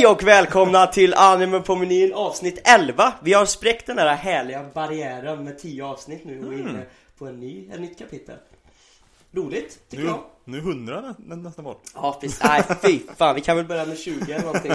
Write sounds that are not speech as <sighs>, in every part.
Hej och välkomna till Anime på menyn avsnitt 11 Vi har spräckt den där härliga barriären med 10 avsnitt nu och är inne på en ny, ett nytt kapitel Roligt, tycker Nu, jag nu hundra nä, nä, nästan bort. Ja precis, nej fy fan vi kan väl börja med 20 eller någonting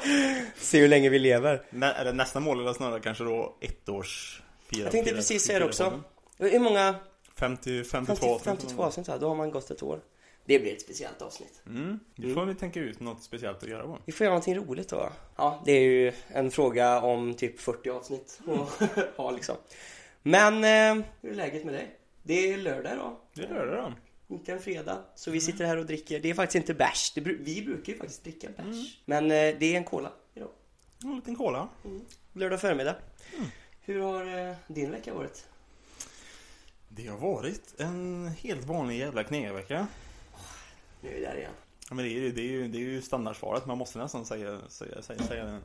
<laughs> Se hur länge vi lever Nä, eller nästa mål eller snarare kanske då ett års fira, Jag tänkte fira- precis säga det också. Hur många? 50, 52 50, avsnitt. 52 avsnitt här, då har man gått ett år Det blir ett speciellt avsnitt Mm, nu får vi tänka ut något speciellt att göra på. Vi får göra någonting roligt då Ja, det är ju en fråga om typ 40 avsnitt att <laughs> ha liksom Men, eh, hur är läget med dig? Det är lördag idag Det gör det då. Inte en fredag. Så Mm. vi sitter här och dricker. Det är faktiskt inte bärs. Det, vi brukar ju faktiskt dricka bärs. Mm. Men eh, det är en cola idag. En liten cola. Lördag förmiddag. Mm. Hur har eh, din vecka varit? Det har varit en helt vanlig jävla knegarvecka. Nu är vi där igen. Ja, men det är, ju- det, är ju, det är ju standardsvaret, man måste nästan säga, säga, säga, säga det.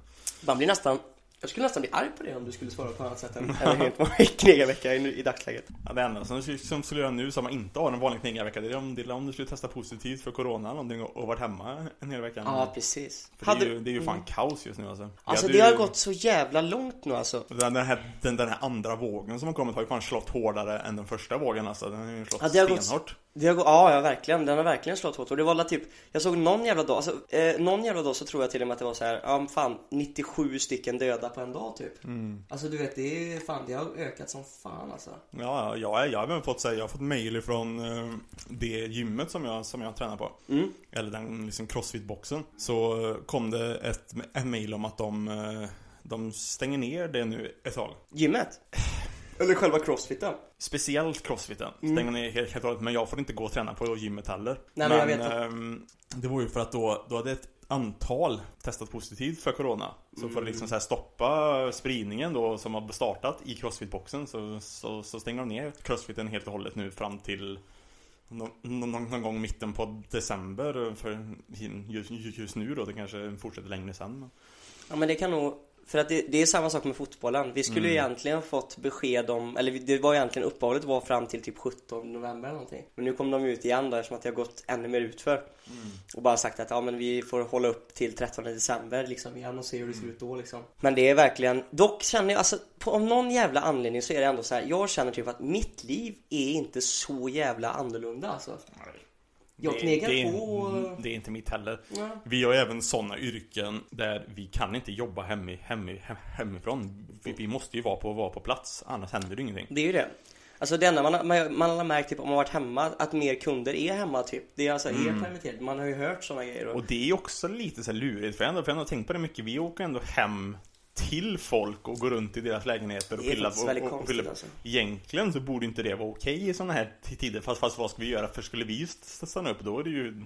Man blir nästan... Jag skulle nästan bli arg på det om du skulle svara på annat sätt än än en helt vanlig knegarvecka i, i dagsläget. Ja, det enda som, som skulle göra nu så man inte har en vanlig knegarvecka, det är om, det är om du skulle testa positivt för corona eller någonting och, och varit hemma en hel vecka. Ja, precis. För det, är ju, det är ju fan kaos just nu alltså. Alltså hade det har ju- gått så jävla långt nu alltså. Den, den, här, den, den här andra vågen som har kommit har ju fan slått hårdare än den första vågen alltså. Den har ju slått Ja, har gått- stenhårt. Det har ja, ja verkligen, den har verkligen slått hårt och det var alla typ Jag såg någon jävla dag, alltså, eh, någon jävla dag så tror jag till och med att det var så här, ja fan 97 stycken döda på en dag typ Mm. Alltså du vet, det är fan, det har ökat som fan alltså Ja, ja, jag, jag har även fått säga, jag har fått mail ifrån eh, det gymmet som jag, som jag tränar på. Mm. Eller den liksom crossfit-boxen. Så eh, kom det ett, ett mail om att de, eh, de stänger ner det nu ett tag. Gymmet? <sighs> Eller själva crossfiten? Speciellt crossfiten stänger ner helt, helt och hållet, men jag får inte gå och träna på gymmet heller. Nej, men jag vet ehm, det var ju för att då, då hade ett antal testat positivt för corona. Så för att Mm. liksom så här stoppa spridningen då som har startat i crossfit-boxen så, så, så stänger de ner crossfiten helt och hållet nu fram till någon, någon, någon gång mitten på december för just, just nu då, det kanske fortsätter längre sen. men- Ja men det kan nog för att det, det är samma sak med fotbollen. Vi skulle ju egentligen fått besked om, eller det var egentligen uppehållet var fram till typ 17 november eller någonting. Men nu kom de ut igen då eftersom att det har gått ännu mer utför. Och bara sagt att ja men vi får hålla upp till 13 december liksom igen och se hur det ser ut då liksom. Men det är verkligen, dock känner jag alltså på, av någon jävla anledning så är det ändå så här. Jag känner typ att mitt liv är inte så jävla annorlunda alltså. Jag Det- knegar det, är- på... Det är inte mitt heller. Ja. Vi har även sådana yrken där vi kan inte jobba hemmi, hemmi, hem, hemifrån. Vi, vi måste ju vara på, vara på plats, annars händer det ingenting. Det är ju det. Alltså det enda man, har- man, man har märkt typ om man varit hemma att mer kunder är hemma typ. Det är alltså är permitterat. Man har ju hört sådana grejer. Och, Och det är också lite så här lurigt, för jag har ändå, för jag har ändå tänkt på det mycket. Vi åker ändå hem till folk och går runt i deras lägenheter och konstigt, pillar. alltså. Egentligen så borde inte det vara okej i sådana här tider. Fast, fast vad ska vi göra? För skulle vi st- stanna upp då är det ju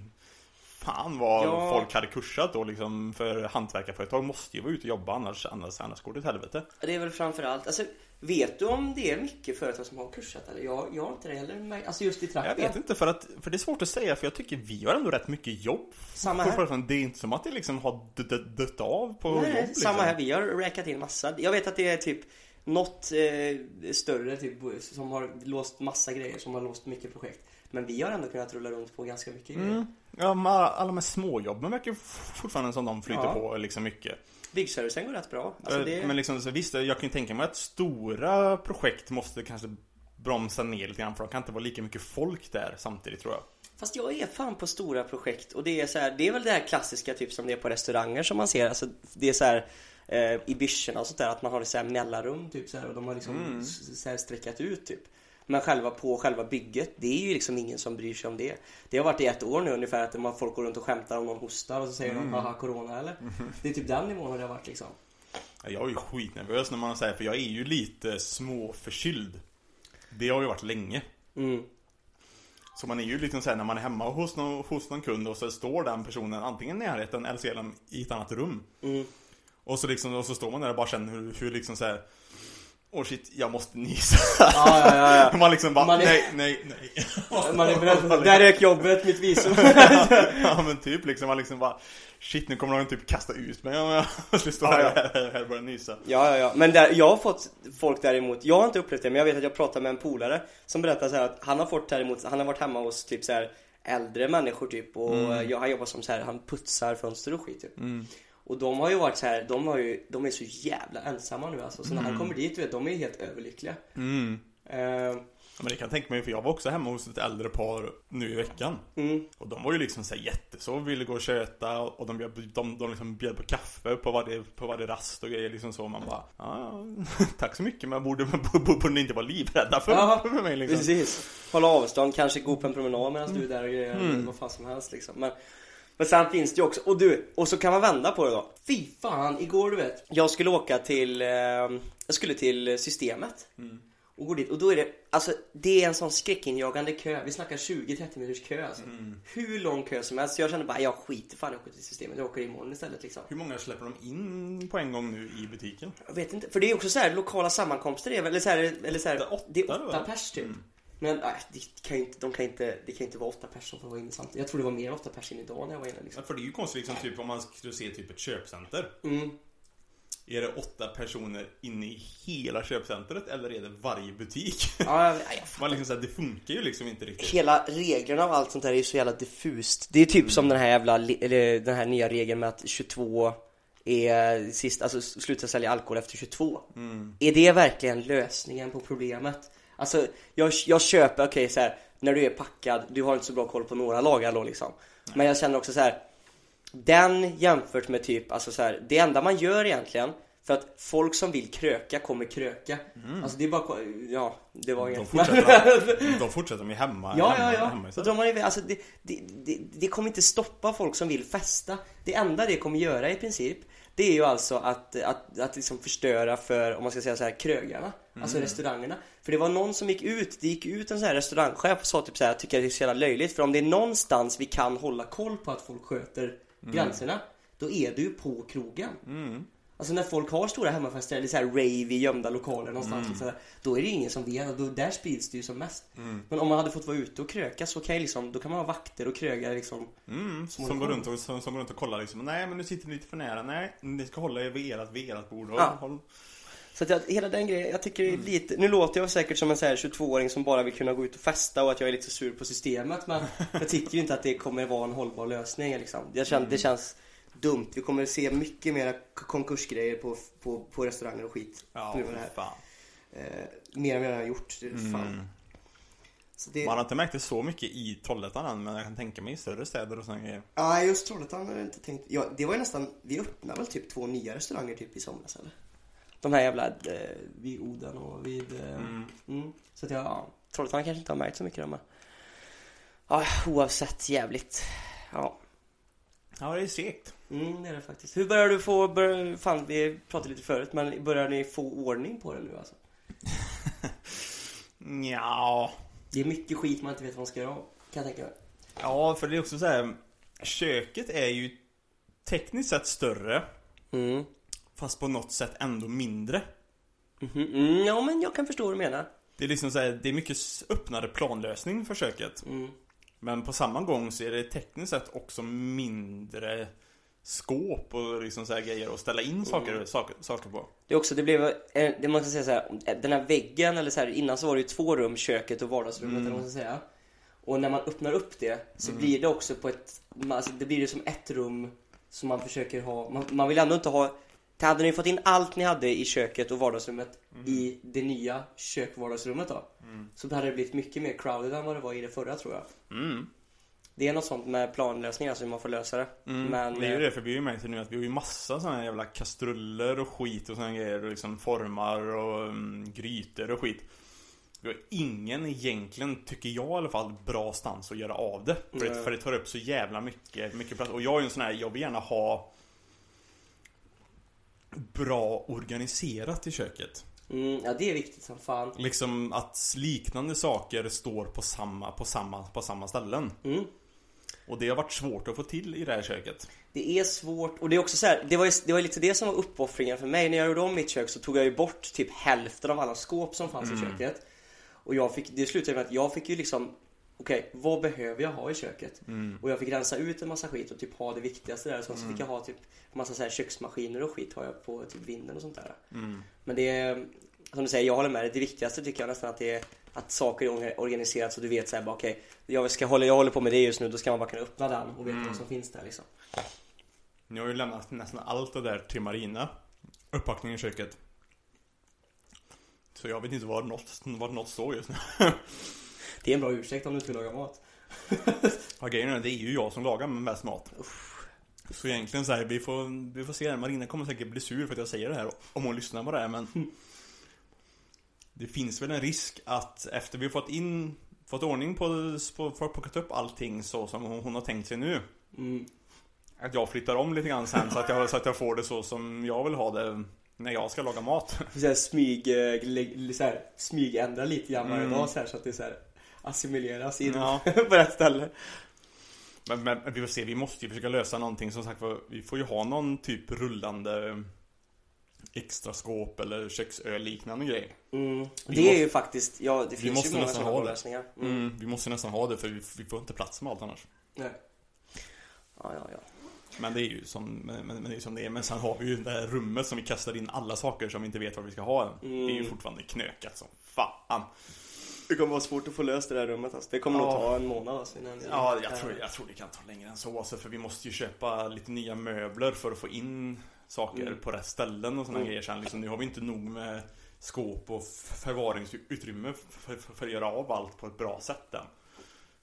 Fan vad Ja. folk hade kursat då liksom För hantverkarföretag måste ju vara ute och jobba annars, annars, annars går det åt helvete det är väl framförallt, alltså vet du om det är mycket företag som har kursat eller? Jag, jag har inte det heller alltså just i trakten. Jag vet inte för att, för det är svårt att säga för jag tycker vi har ändå rätt mycket jobb Samma här. företagen. Det är inte som att det liksom har dött av på Nej, jobb liksom. samma här. Vi har räkat in massa. Jag vet att det är typ något eh, större typ som har låst massa grejer, som har låst mycket projekt. Men vi har ändå kunnat rulla runt på ganska mycket grejer. Mm. Ja, alla, alla de här småjobben verkar fortfarande som de flyter Ja. på liksom mycket. Byggservicen går rätt bra. Alltså det... Men liksom, så visst, jag kan ju tänka mig att stora projekt måste kanske bromsa ner lite grann för det kan inte vara lika mycket folk där samtidigt tror jag. Fast jag är fan på stora projekt och det är så här, det är väl det här klassiska typ som det är på restauranger som man ser. Alltså det är så här eh, i byschorna och sånt där att man har så här mellanrum typ så här och de har liksom s- så här sträckat ut typ. Men själva på själva bygget, det är ju liksom ingen som bryr sig om det. Det har varit i ett år nu ungefär att man folk går runt och skämtar om någon hostar och så säger de haha corona eller? Det är typ den nivån har det varit liksom. Ja, Jag är ju skitnervös när man säger för jag är ju lite småförkyld. Det har ju varit länge. Mm. Så man är ju liksom såhär när man är hemma hos någon, hos någon kund och så står den personen antingen i närheten eller så är den i ett annat rum. Mm. Och så liksom, och så står man där och bara känner hur, hur liksom såhär Åh shit, jag måste nysa. Ja, ja, ja, ja. <laughs> Man liksom bara, Man är- nej, nej, nej. <laughs> Man är beredd det. <laughs> Där rök jobbet, mitt visum. ja men typ liksom, man liksom bara Shit, nu kommer de typ kasta ut mig om jag skulle stå här, här, här och börja nysa. Ja, ja, ja. Men där, jag har fått folk däremot, jag har inte upplevt det, men jag vet att jag pratade med en polare som berättade så att han har fått däremot, han har varit hemma hos typ så här äldre människor typ och jag, han jobbar som så här, han putsar fönster och skit typ. Och de har ju varit så här, de, har ju, de är så jävla ensamma nu alltså. Så när han kommer dit, vet, de är helt överlyckliga. Mm. Ja, Men det kan jag tänka mig, för jag var också hemma hos ett äldre par nu i veckan. mm. Och de var ju liksom såhär jätteså, ville gå och köta och de, bjöd, de, de liksom bjöd på kaffe på varje, på varje rast och grejer liksom så. Man bara, ja, <laughs> tack så mycket men borde, <laughs> borde ni inte vara livrädda för, Ja, för mig liksom. Precis. Hålla avstånd, kanske gå på en promenad medan du är där och grejer, eller vad fan som helst liksom. Men, men sen finns det ju också, och du, och så kan man vända på det då. Fy fan, igår du vet. Jag skulle åka till, eh, jag skulle till systemet. Och gå dit, och då är det, alltså det är en sån skräckinjagande kö. Vi snackar 20-30 minuters kö alltså. Hur lång kö som helst. Så jag kände bara, jag skiter fan jag åker till systemet. Jag åker imorgon istället liksom. Hur många släpper de in på en gång nu i butiken? Jag vet inte, för det är också så här lokala sammankomster är väl, eller så här, eller så här, Det är åtta, det är åtta pers typ. Men nej, det kan inte, de kan inte, det kan inte vara åtta pers som vara inne samtidigt. Jag tror det var mer åtta pers in idag när jag var inne liksom. Ja, för det är ju konstigt liksom, typ om man skulle se typ ett köpcenter. Mm. Är det åtta personer inne i hela köpcentret eller är det varje butik? <laughs> Ja, jag, jag, Man liksom så här, det funkar ju liksom inte riktigt. hela reglerna av allt sånt där är ju så jävla diffust. Det är typ som den här jävla, den här nya regeln med att 22 är sist, alltså sluta sälja alkohol efter 22. Är det verkligen lösningen på problemet? Alltså, jag, jag köper, okej så här, när du är packad, du har inte så bra koll på några lagar då liksom. Men jag känner också så här. Den jämfört med typ, alltså så här, det enda man gör egentligen för att folk som vill kröka kommer kröka. Alltså det är bara, ja, det var De inget. fortsätter, <laughs> de fortsätter med hemma. Ja, hemma, ja, ja. Hemma alltså det, det, det, det kommer inte stoppa folk som vill festa. Det enda det kommer göra i princip, det är ju alltså att, att, att liksom förstöra för, om man ska säga så här, krögarna. Alltså restaurangerna. För det var någon som gick ut, det gick ut en sån här restaurangchef och sa typ så här, jag tycker det är så jävla löjligt. För om det är någonstans vi kan hålla koll på att folk sköter gränserna, då är det ju på krogen. Alltså när folk har stora hemmafester eller så här rave i gömda lokaler någonstans liksom, Då är det ingen som vet, då, där sprids det ju som mest Men om man hade fått vara ute och kröka så kan liksom, då kan man ha vakter och krögare liksom Mm, Som går runt och, som, som går runt och kollar liksom. Nej men nu sitter ni lite för nära. Nej, ni ska hålla er vid ert, vid ert bord. Och, Ja. håll. Så att jag, hela den grejen, jag tycker är lite, nu låter jag säkert som en så här 22-åring som bara vill kunna gå ut och festa och att jag är lite sur på systemet men <laughs> jag tycker ju inte att det kommer vara en hållbar lösning liksom. Jag känner, Det känns dumt, vi kommer se mycket mera konkursgrejer på, på, på restauranger och skit Ja, på grund av det här. fan. Eh, mer än vad jag har gjort, det är fan. Så det, Man har inte märkt det så mycket i Trollhättan än, men jag kan tänka mig i större städer och sådana grejer. Ja, just Trollhättan har jag inte tänkt. Ja, det var ju nästan, vi öppnade väl typ två nya restauranger typ i somras eller? De här jävla, eh, vid Oden och vid, eh, mm. Så att jag, ja, Trollhättan kanske inte har märkt så mycket de här. Ja, oavsett jävligt. Ja, Ja, det är segt. mm, det är det faktiskt. Hur börjar du få, bör, fan vi pratade lite förut, men börjar ni få ordning på det nu alltså? <laughs> Ja. Det är mycket skit man inte vet vad man ska göra kan jag tänka mig. Ja, för det är också så här. Köket är ju tekniskt sett större, Mm. fast på något sätt ändå mindre. Mhm, mm, ja, men jag kan förstå vad du menar. Det är liksom så här, det är mycket öppnare planlösning för köket. Mm. Men på samma gång så är det tekniskt sett också mindre skåp och liksom så här grejer att ställa in saker, saker, saker på. Det är också, det blev, eh, det man kan säga så här, den här väggen eller så här, innan så var det ju två rum, köket och vardagsrummet eller vad man ska säga. Och när man öppnar upp det så blir det också på ett, alltså det blir det som ett rum som man försöker ha, man, man vill ändå inte ha hade ni fått in allt ni hade i köket och vardagsrummet i det nya kök och vardagsrummet då Så hade det blivit mycket mer crowded än vad det var i det förra tror jag Mm. Det är något sånt med planlösningar så hur man får lösa det Men Mm. det är ju eh, det, för vi har ju märkt det nu att vi har ju massa såna här jävla kastruller och skit och såna grejer och liksom formar och um, grytor och skit. Vi har ingen egentligen, tycker jag i alla fall, bra stans att göra av det. För, det, för det tar upp så jävla mycket, mycket plats. Och jag är ju en sån här, jag vill gärna ha bra organiserat i köket. mm, Ja det är viktigt som fan Liksom att liknande saker står på samma, på samma, på samma ställen. mm. Och det har varit svårt att få till i det här köket. Det är svårt och det är också så här, det var ju det var lite det som var uppoffringen för mig. När jag gjorde om mitt kök så tog jag ju bort typ hälften av alla skåp som fanns i köket. Och jag fick, det slutade med att jag fick ju liksom Okej, vad behöver jag ha i köket? Och jag fick rensa ut en massa skit och typ ha det viktigaste där. Så, så fick jag ha typ massa så här köksmaskiner och skit har jag på typ vinden och sånt där. Men det är, som du säger, jag håller med dig. Det viktigaste tycker jag nästan att det är att saker är organiserat så du vet såhär bara okej, jag, ska hålla, jag håller på med det just nu, då ska man bara kunna öppna den och veta vad som finns där liksom. Ni har ju lämnat nästan allt det där till Marina. Upppackningen i köket. Så jag vet inte var något, var något står just nu. <laughs> Det är en bra ursäkt om du inte vill laga mat. <laughs> Ja, grejen är det är ju jag som lagar mest mat. Så egentligen så här, vi får, vi får se. Marina kommer säkert bli sur för att jag säger det här om hon lyssnar på det här, men Det finns väl en risk att efter vi fått in Fått ordning på, på plockat upp allting så som hon, hon har tänkt sig nu Mm. Att jag flyttar om lite grann sen så att, jag, så att jag får det så som jag vill ha det När jag ska laga mat Så här smyg, eh, så här, smygändra lite grann varje Mm. dag så, här, så att det så här assimileras in Ja. <laughs> på rätt ställe. Men, men vi får se, vi måste ju försöka lösa någonting som sagt Vi får ju ha någon typ rullande Extra skåp eller köksö liknande grej Mm. Det är ju faktiskt, ja det finns måste ju många sådana lösningar. Mm. mm, Vi måste nästan ha det för vi, vi får inte plats med allt annars Nej. Ja, ja, ja. Men det är ju som, men, men det är ju som det är. Men sen har vi ju det här rummet som vi kastar in alla saker som vi inte vet vad vi ska ha än. Det är ju Mm. fortfarande knökat som fan. Det kommer vara svårt att få löst det där rummet alltså. Det kommer nog Ja. ta en månad alltså innan Ja, jag tror, jag tror det kan ta längre än så alltså, För vi måste ju köpa lite nya möbler för att få in saker Mm. på rätt ställen och sådana Mm. grejer sen. Liksom, nu har vi inte nog med skåp och förvaringsutrymme för, för, för att göra av allt på ett bra sätt än.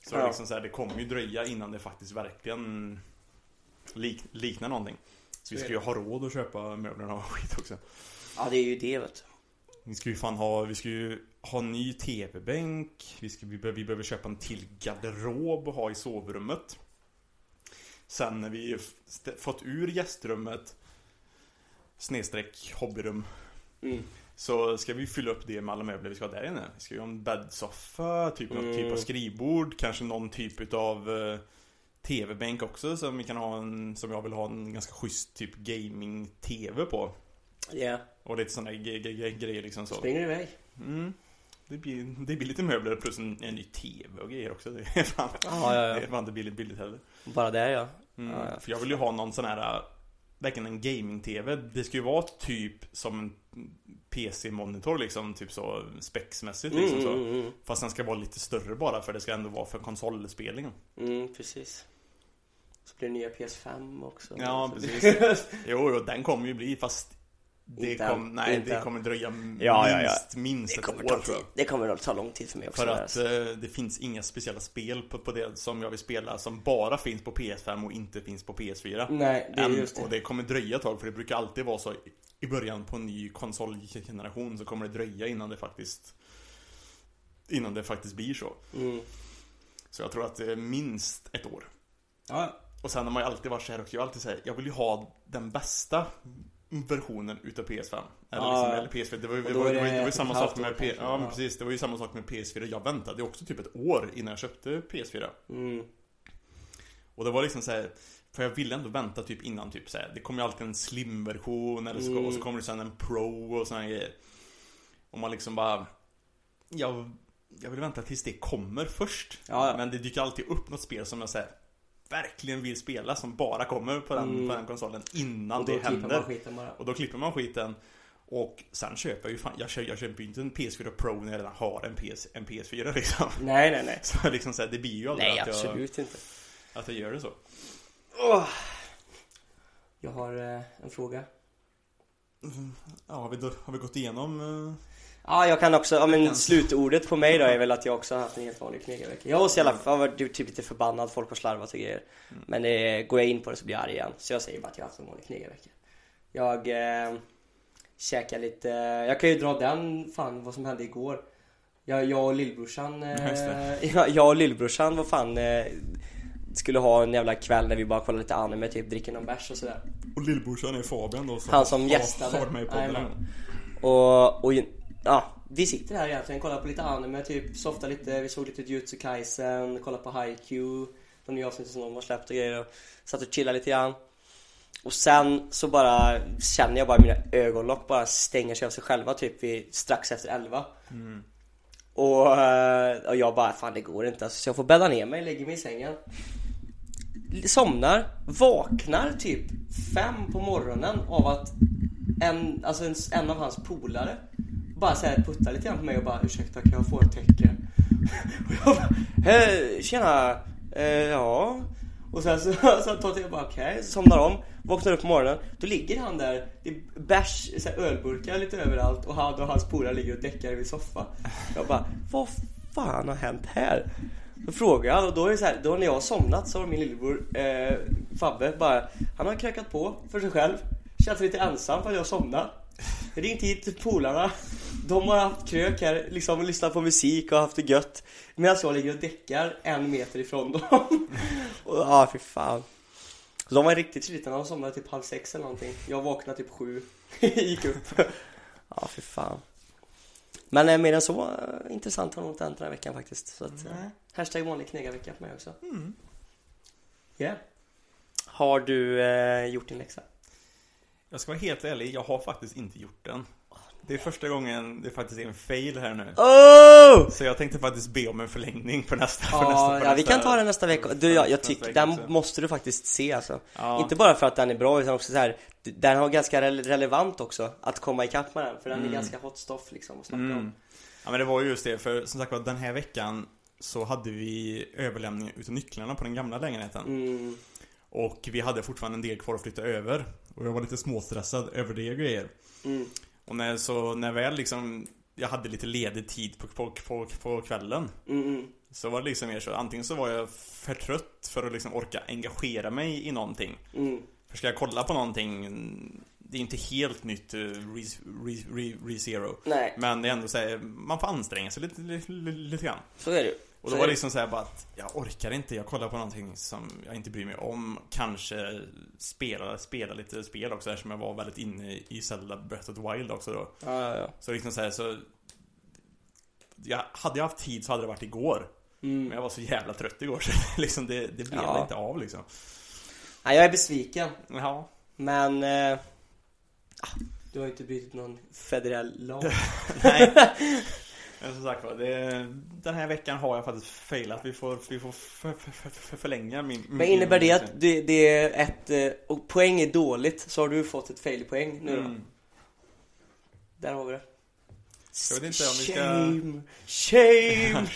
Så Ja. liksom så här, det kommer ju dröja innan det faktiskt verkligen lik, liknar någonting. Så vi ska ju ha råd att köpa möblerna och skit också. Ja, det är ju det vet du. Vi ska ju fan ha, vi ska ju ha ny TV-bänk. Vi, ska, vi, behöver, vi behöver köpa en till garderob och ha i sovrummet. Sen när vi fått ur gästrummet snedstreck hobbyrum Mm. så ska vi fylla upp det med alla möbler vi ska ha där inne. Vi ska ju ha en bäddsoffa, typ någon Mm. typ av skrivbord, kanske någon typ av eh, TV-bänk också som vi kan ha en, som jag vill ha en ganska schysst typ gaming-TV på. Ja, Och lite sådana grejer liksom så. springer iväg. Mm. Det blir, det blir lite möbler plus en, en ny TV och grejer också. Det är fan, Ja, ja, det ja. är fan inte billigt billigt heller. Bara där ja. Mm. Ja, ja. För jag vill ju ha någon sån här, verkligen en gaming-TV. Det ska ju vara typ som en PC-monitor liksom, typ så spexmässigt liksom Mm, så. mm, mm, Fast den ska vara lite större bara för det ska ändå vara för konsolspelningen. mm, precis. Så blir det nya PS5 också. Ja, precis. <laughs> Jo, jo, den kommer ju bli fast det, kom, nej, inte det kommer dröja minst, Ja, ja, ja. minst Det ett år tror jag. Det kommer ta lång tid för mig också. För att eh, det finns inga speciella spel på, på det som jag vill spela som bara finns på PS5 och inte finns på PS4. Nej, det är Än, just det. Och det kommer dröja ett tag för det brukar alltid vara så i- början på en ny konsolgeneration så kommer det dröja innan det faktiskt Innan det faktiskt blir så. Mm. Så jag tror att det är minst ett år. Ja, Och sen har man ju alltid varit så här också, jag har alltid säger jag vill ju ha den bästa versionen utav PS5. Eller, Ja. liksom, eller PS4. Det var det var, var, var samma sak med P-. Ja, Ja. precis. Det var ju samma sak med PS4. Jag väntade också typ ett år innan jag köpte PS4. mm. Och det var liksom så här, För jag ville ändå vänta typ innan typ så här, Det kommer ju alltid en slim-version eller så, Mm. och så kommer det sen en pro och såna grejer. Och man liksom bara Jag, jag vill vänta tills det kommer först. Ja. Men det dyker alltid upp något spel som jag säger verkligen vill spela som bara kommer på den, Mm. på den konsolen innan det händer. Och då klipper man skiten. Och sen köper jag ju fan, jag köper, jag köper ju inte en PS4 Pro när jag redan har en, PS, en PS4 liksom. Nej, nej, nej. <laughs> Så liksom så här, det blir ju aldrig Nej, att, jag, absolut inte. att jag gör det så. Åh. Jag har eh, en fråga. Ja, har vi, då, har vi gått igenom? eh, Ja, jag kan också, ja men slutordet på mig då är väl att jag också har haft en helt vanlig knegarvecka. Jag har så jävla, jag har varit typ lite förbannad, folk har slarvat och grejer. Mm. Men det, går jag in på det så blir jag arg igen. Så jag säger bara att jag har haft en vanlig knegarvecka. Jag eh, käkar lite, jag kan ju dra den, fan vad som hände igår. Jag, jag och lillbrorsan, eh, <laughs> jag, jag och lillbrorsan var fan eh, skulle ha en jävla kväll när vi bara kollade lite anime, typ dricker någon bärs och sådär. Och lillbrorsan är Fabian då Han som gästade. Har i podden Jajamän. Och, och ja, vi sitter här egentligen, kollar på lite anime, typ softar lite, vi såg lite Jutsu Kaisen, kollar på Haikyuu, de nya avsnitten som de har släppt och grejer och satt och chillade lite grann. Och sen så bara känner jag bara mina ögonlock bara stänger sig av sig själva typ vid, strax efter 11. Mm. Och, eh, och jag bara, fan det går inte alltså, så jag får bädda ner mig, lägger mig i sängen Somnar, vaknar typ fem på morgonen av att en, alltså en, en av hans polare bara såhär puttar lite grann på mig och bara ursäkta kan jag få ett täcke? <laughs> Och jag bara, hej tjena, eh, ja Och sen så, <laughs> så tar jag bara okej, så somnar om, vaknar upp på morgonen, då ligger han där, det är bärs, så här, ölburkar lite överallt och han och hans polare ligger och däckar vid soffa. Jag bara, vad fan har hänt här? Då frågar jag och då är det så här, då när jag har somnat så har min lillebror eh, Fabbe bara, han har krökat på för sig själv, känns lite ensam för att jag har somnat. Ringt hit polarna. De har haft krök här, liksom lyssnat på musik och haft det gött. Medan jag ligger och däckar en meter ifrån dem. <laughs> och ja, fy fan. Så de var riktigt slitna, de somnade typ halv sex eller någonting. Jag vaknade typ sju. <laughs> Gick upp. ja, fy fan. Men eh, mer än så eh, intressant har nog inte hänt den här veckan faktiskt. Så att, eh, hashtag vanlig knegarvecka för mig också. Mm. Yeah. Har du eh, gjort din läxa? Jag ska vara helt ärlig, jag har faktiskt inte gjort den. Det är första gången det faktiskt är en fail här nu. Oh! Så jag tänkte faktiskt be om en förlängning för nästa. för Ja, nästa, för ja vi nästa, kan ta den nästa vecka. Du, jag, jag tycker, den också. måste du faktiskt se alltså. Ja. Inte bara för att den är bra utan också så här. Den har ganska rele- relevant också att komma ikapp med den. För den är ganska hot stuff liksom att snacka Mm. om. Ja men det var ju just det, för som sagt var den här veckan så hade vi överlämning utav nycklarna på den gamla lägenheten. Mm. Och vi hade fortfarande en del kvar att flytta över. Och jag var lite småstressad över det och grejer. Mm. Och när, så när väl liksom jag hade lite ledig tid på, på, på, på kvällen Mm, mm. Så var det liksom mer så, antingen så var jag för trött för att liksom orka engagera mig i någonting Mm. För ska jag kolla på någonting Det är inte helt nytt uh, Re, Re, Re, Re Men det är ändå så här, man får anstränga sig lite, lite, lite, lite grann så är det ju. Och då var det liksom så här bara att Jag orkar inte, jag kollar på någonting som jag inte bryr mig om Kanske spela, spela lite spel också eftersom jag var väldigt inne i Zelda Breath of the Wild också då Ja, ja, ja. Så liksom så här, så jag, Hade jag haft tid så hade det varit igår Mm. Men jag var så jävla trött igår <laughs> så liksom det, det blev Ja. inte av liksom Nej, jag är besviken. Ja Men... Eh, ah, du har ju inte brutit någon federell lag. <laughs> Nej <laughs> Men som sagt var, den här veckan har jag faktiskt failat Vi får, vi får för, för, för, för, förlänga min Men innebär det att det, det är ett... eh, Och poäng är dåligt så har du fått ett failpoäng nu mm. Där har vi det. Jag vet inte om vi ska- Shame! Shame!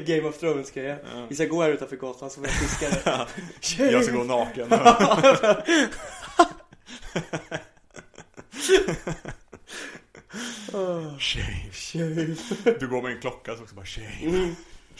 <laughs> Game of Thrones grejer. Ja. Vi ska gå här utanför gatan så får jag fiska det. <laughs> Shame! Jag ska gå naken <laughs> Shame shame. Du går med en klocka så också bara shame Mm.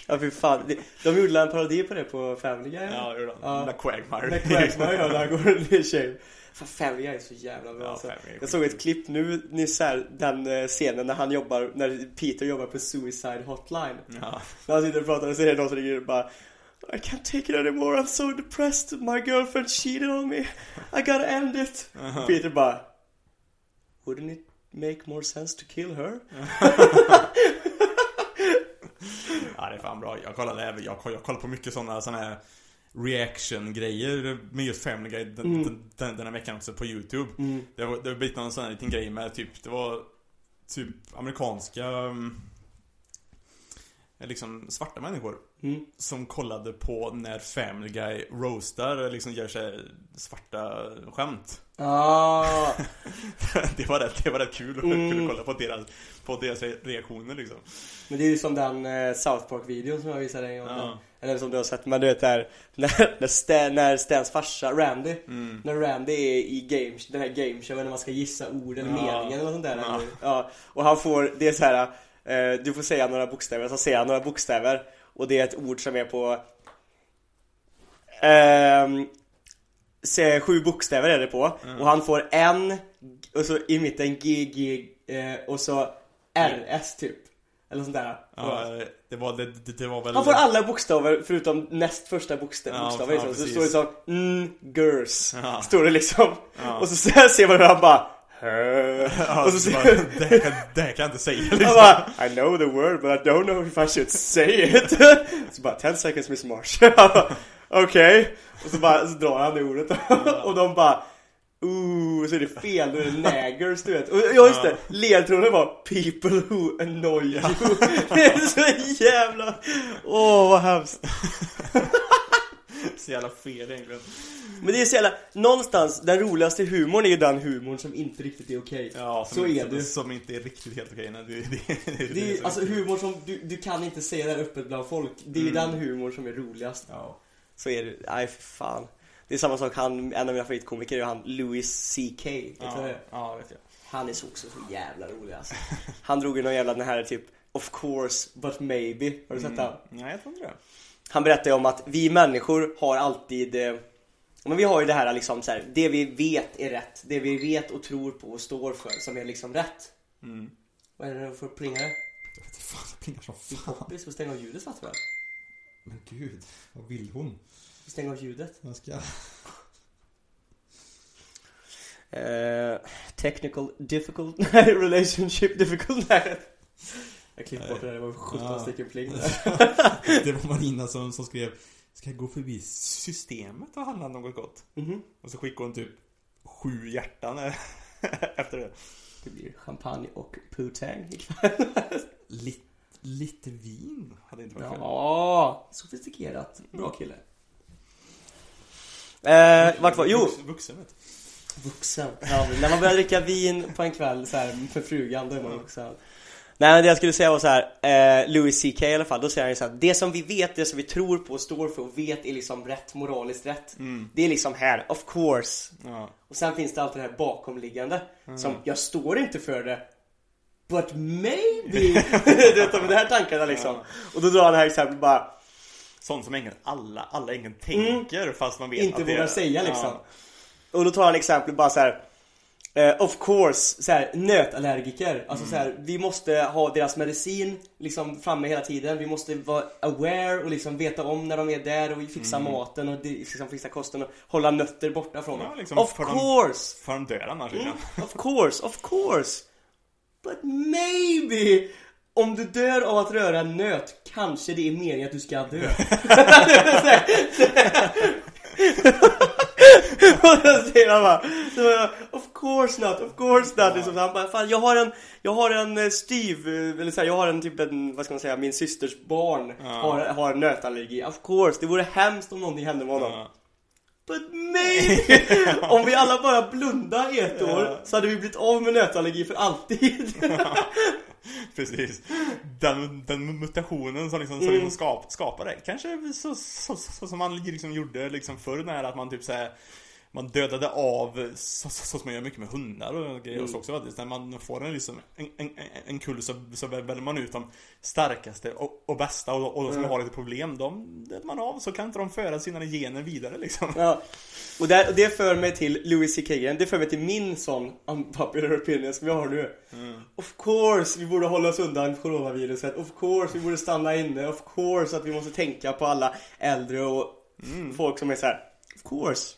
Ja fy fan. De- De gjorde en parodi på det på Family Guy. Ja, det gjorde han. Ja. När Quagmire När Quagmire när han går det är shame. Fan Family Guy är så jävla bra Ja, alltså. Jag såg ett klipp nu nyss här, den eh, scenen när han jobbar, när Peter jobbar på Suicide Hotline. Ja, När han sitter och pratar och så är det någon som ringer och bara I can't take it anymore, I'm so depressed, my girlfriend cheated on me, I gotta end it. Peter bara Wouldn't it make more sense to kill her? <laughs> ja det är fan bra Jag kollade även, jag, jag kollar på mycket sådana såna här Reaction-grejer med just Family Guy den, Mm. den, den, den här veckan också på YouTube Mm. Det var blivit någon sån här liten grej med typ, det var typ amerikanska um, liksom svarta människor Mm. som kollade på när Family Guy roastar, liksom gör sig svarta skämt. Ah, <laughs> det, var rätt, det var rätt kul att Mm. kunna kolla på deras, på deras reaktioner liksom. men det är ju som den eh, South Park-videon som jag visade en gång. Ja. Eller som du har sett, men du vet där när, när, Stan, när Stans farsa, Randy Mm. När Randy är i game, den här gameshowen när man ska gissa ord eller Ja. meningen eller sånt där Ja. ja. Och han får, det är så här. Eh, du får säga några bokstäver, så säger han några bokstäver Och det är ett ord som är på se, Sju bokstäver är det på Mm. Och han får en Och så i mitten G, G eh, Och så RS typ Eller sånt där Ja, det var, det, det, det var väl... Han får alla bokstäver förutom näst första bokstäv, Ja, bokstaver ja, liksom. Så precis. står det så mm, girls Ja. Står det liksom Ja. Och så <laughs> ser man hur han bara Och så bara, det, kan, det kan jag inte säga liksom. bara I know the word but I don't know if I should say it. <laughs> Så bara 10 seconds Miss Marsh. <laughs> Okej Och så bara så drar han det ordet. <laughs> Och de bara Ooh, så är det fel, då är det naggers du vet. Och ja just det, ledtråden var People who annoy you. Det är så jävla Åh vad hemskt. Så jävla fel egentligen. Men det är så jävla, någonstans, den roligaste humorn är ju den humorn som inte riktigt är okej Ja, som, Så är som, det. Som inte är riktigt helt okej. nej, Det, det, det, Det är, som- alltså humor som, du, du kan inte säga det öppet bland folk Det är ju Mm. den humor som är roligast Ja. Så är det, nej för fan. Det är samma sak, han, en av mina favoritkomiker är han Louis CK. Vet du Ja, det? ja, vet jag. Han är så också så jävla rolig alltså. Han drog ju någon jävla den här typ Of course, but maybe. Har du sett den? Nej, jag tror inte det. Han berättade om att vi människor har alltid eh, men vi har ju det här liksom så här, det vi vet är rätt. Det vi vet och tror på och står för som är liksom rätt. Mm. Vad är det för plingare? Jag vet inte fan, det plingar som fan. Vi ska stänga av ljudet fattar väl? Men gud, vad vill hon? Stänga av ljudet. Jag ska... Eh, technical difficult, <laughs> relationship difficult. Jag klippte bort det där, det var 17 Ja. stycken pling där. <laughs> Det var Marina som, som skrev Ska jag gå förbi systemet och handla något gott? Mhm. Och så skickade hon typ sju hjärtan <laughs> efter det. Det blir champagne och putang ikväll. Lite, lite vin hade inte varit fel. Ja, sofistikerat. Bra kille. Eh, vart var, jo, Vux- Vuxen vet du. vuxen. Ja, när man börjar dricka vin på en kväll så här för frugan, då är man vuxen. Nej men det jag skulle säga var så här, eh, Louis CK i alla fall, då säger han ju så här, det som vi vet, det som vi tror på och står för och vet är liksom rätt, moraliskt rätt. Det är liksom här, of course. Ja. Och sen finns det alltid det här bakomliggande som, jag står inte för det But maybe! <laughs> <laughs> du vet, de här tankarna liksom. Och då drar han det här exemplet bara Sånt som ingen, alla, alla ingen tänker fast man vet inte att det vågar är- säga liksom. Ja. Och då tar han exempel bara så här. Eh, of course, så här, nötallergiker. Alltså så här, vi måste ha deras medicin liksom framme hela tiden. Vi måste vara aware och liksom veta om när de är där och fixa maten och liksom fixa kosten och hålla nötter borta från Ja, dem. liksom, of för de- course! För de dör annars liksom. Of course, of course! But maybe! Om du dör av att röra en nöt, kanske det är meningen att du ska dö. <laughs> <laughs> <laughs> Och då säger han bara, så bara, of course not, of course not. Liksom, så han bara, fan jag har en, jag har en eh, styv, eh, eller så här, jag har en typ en, vad ska man säga, min systers barn har, har nötallergi. Of course, det vore hemskt om någonting hände med honom. But maybe! <laughs> Om vi alla bara blundar i ett år så hade vi blivit av med nötallergi för alltid. <laughs> Precis. Den, den mutationen som liksom, som liksom skap, skapar det. Kanske så, så, så, så som man liksom gjorde liksom förr när att man typ såhär man dödade av, så, så, så som man gör mycket med hundar och grejer Mm. och också faktiskt. När man får en, liksom, en, en, en- kull så, så väljer man ut de starkaste och, och bästa och, och de som Mm. har lite problem. De dödar man av så kan inte de föra sina gener vidare liksom. Ja. Och det, det för mig till Louis CK grejen. Det för mig till min sån unpopular opinion som jag har nu. Of course, vi borde hålla oss undan coronaviruset. Of course, vi borde stanna inne. Of course, att vi måste tänka på alla äldre och folk som är så här. Of course.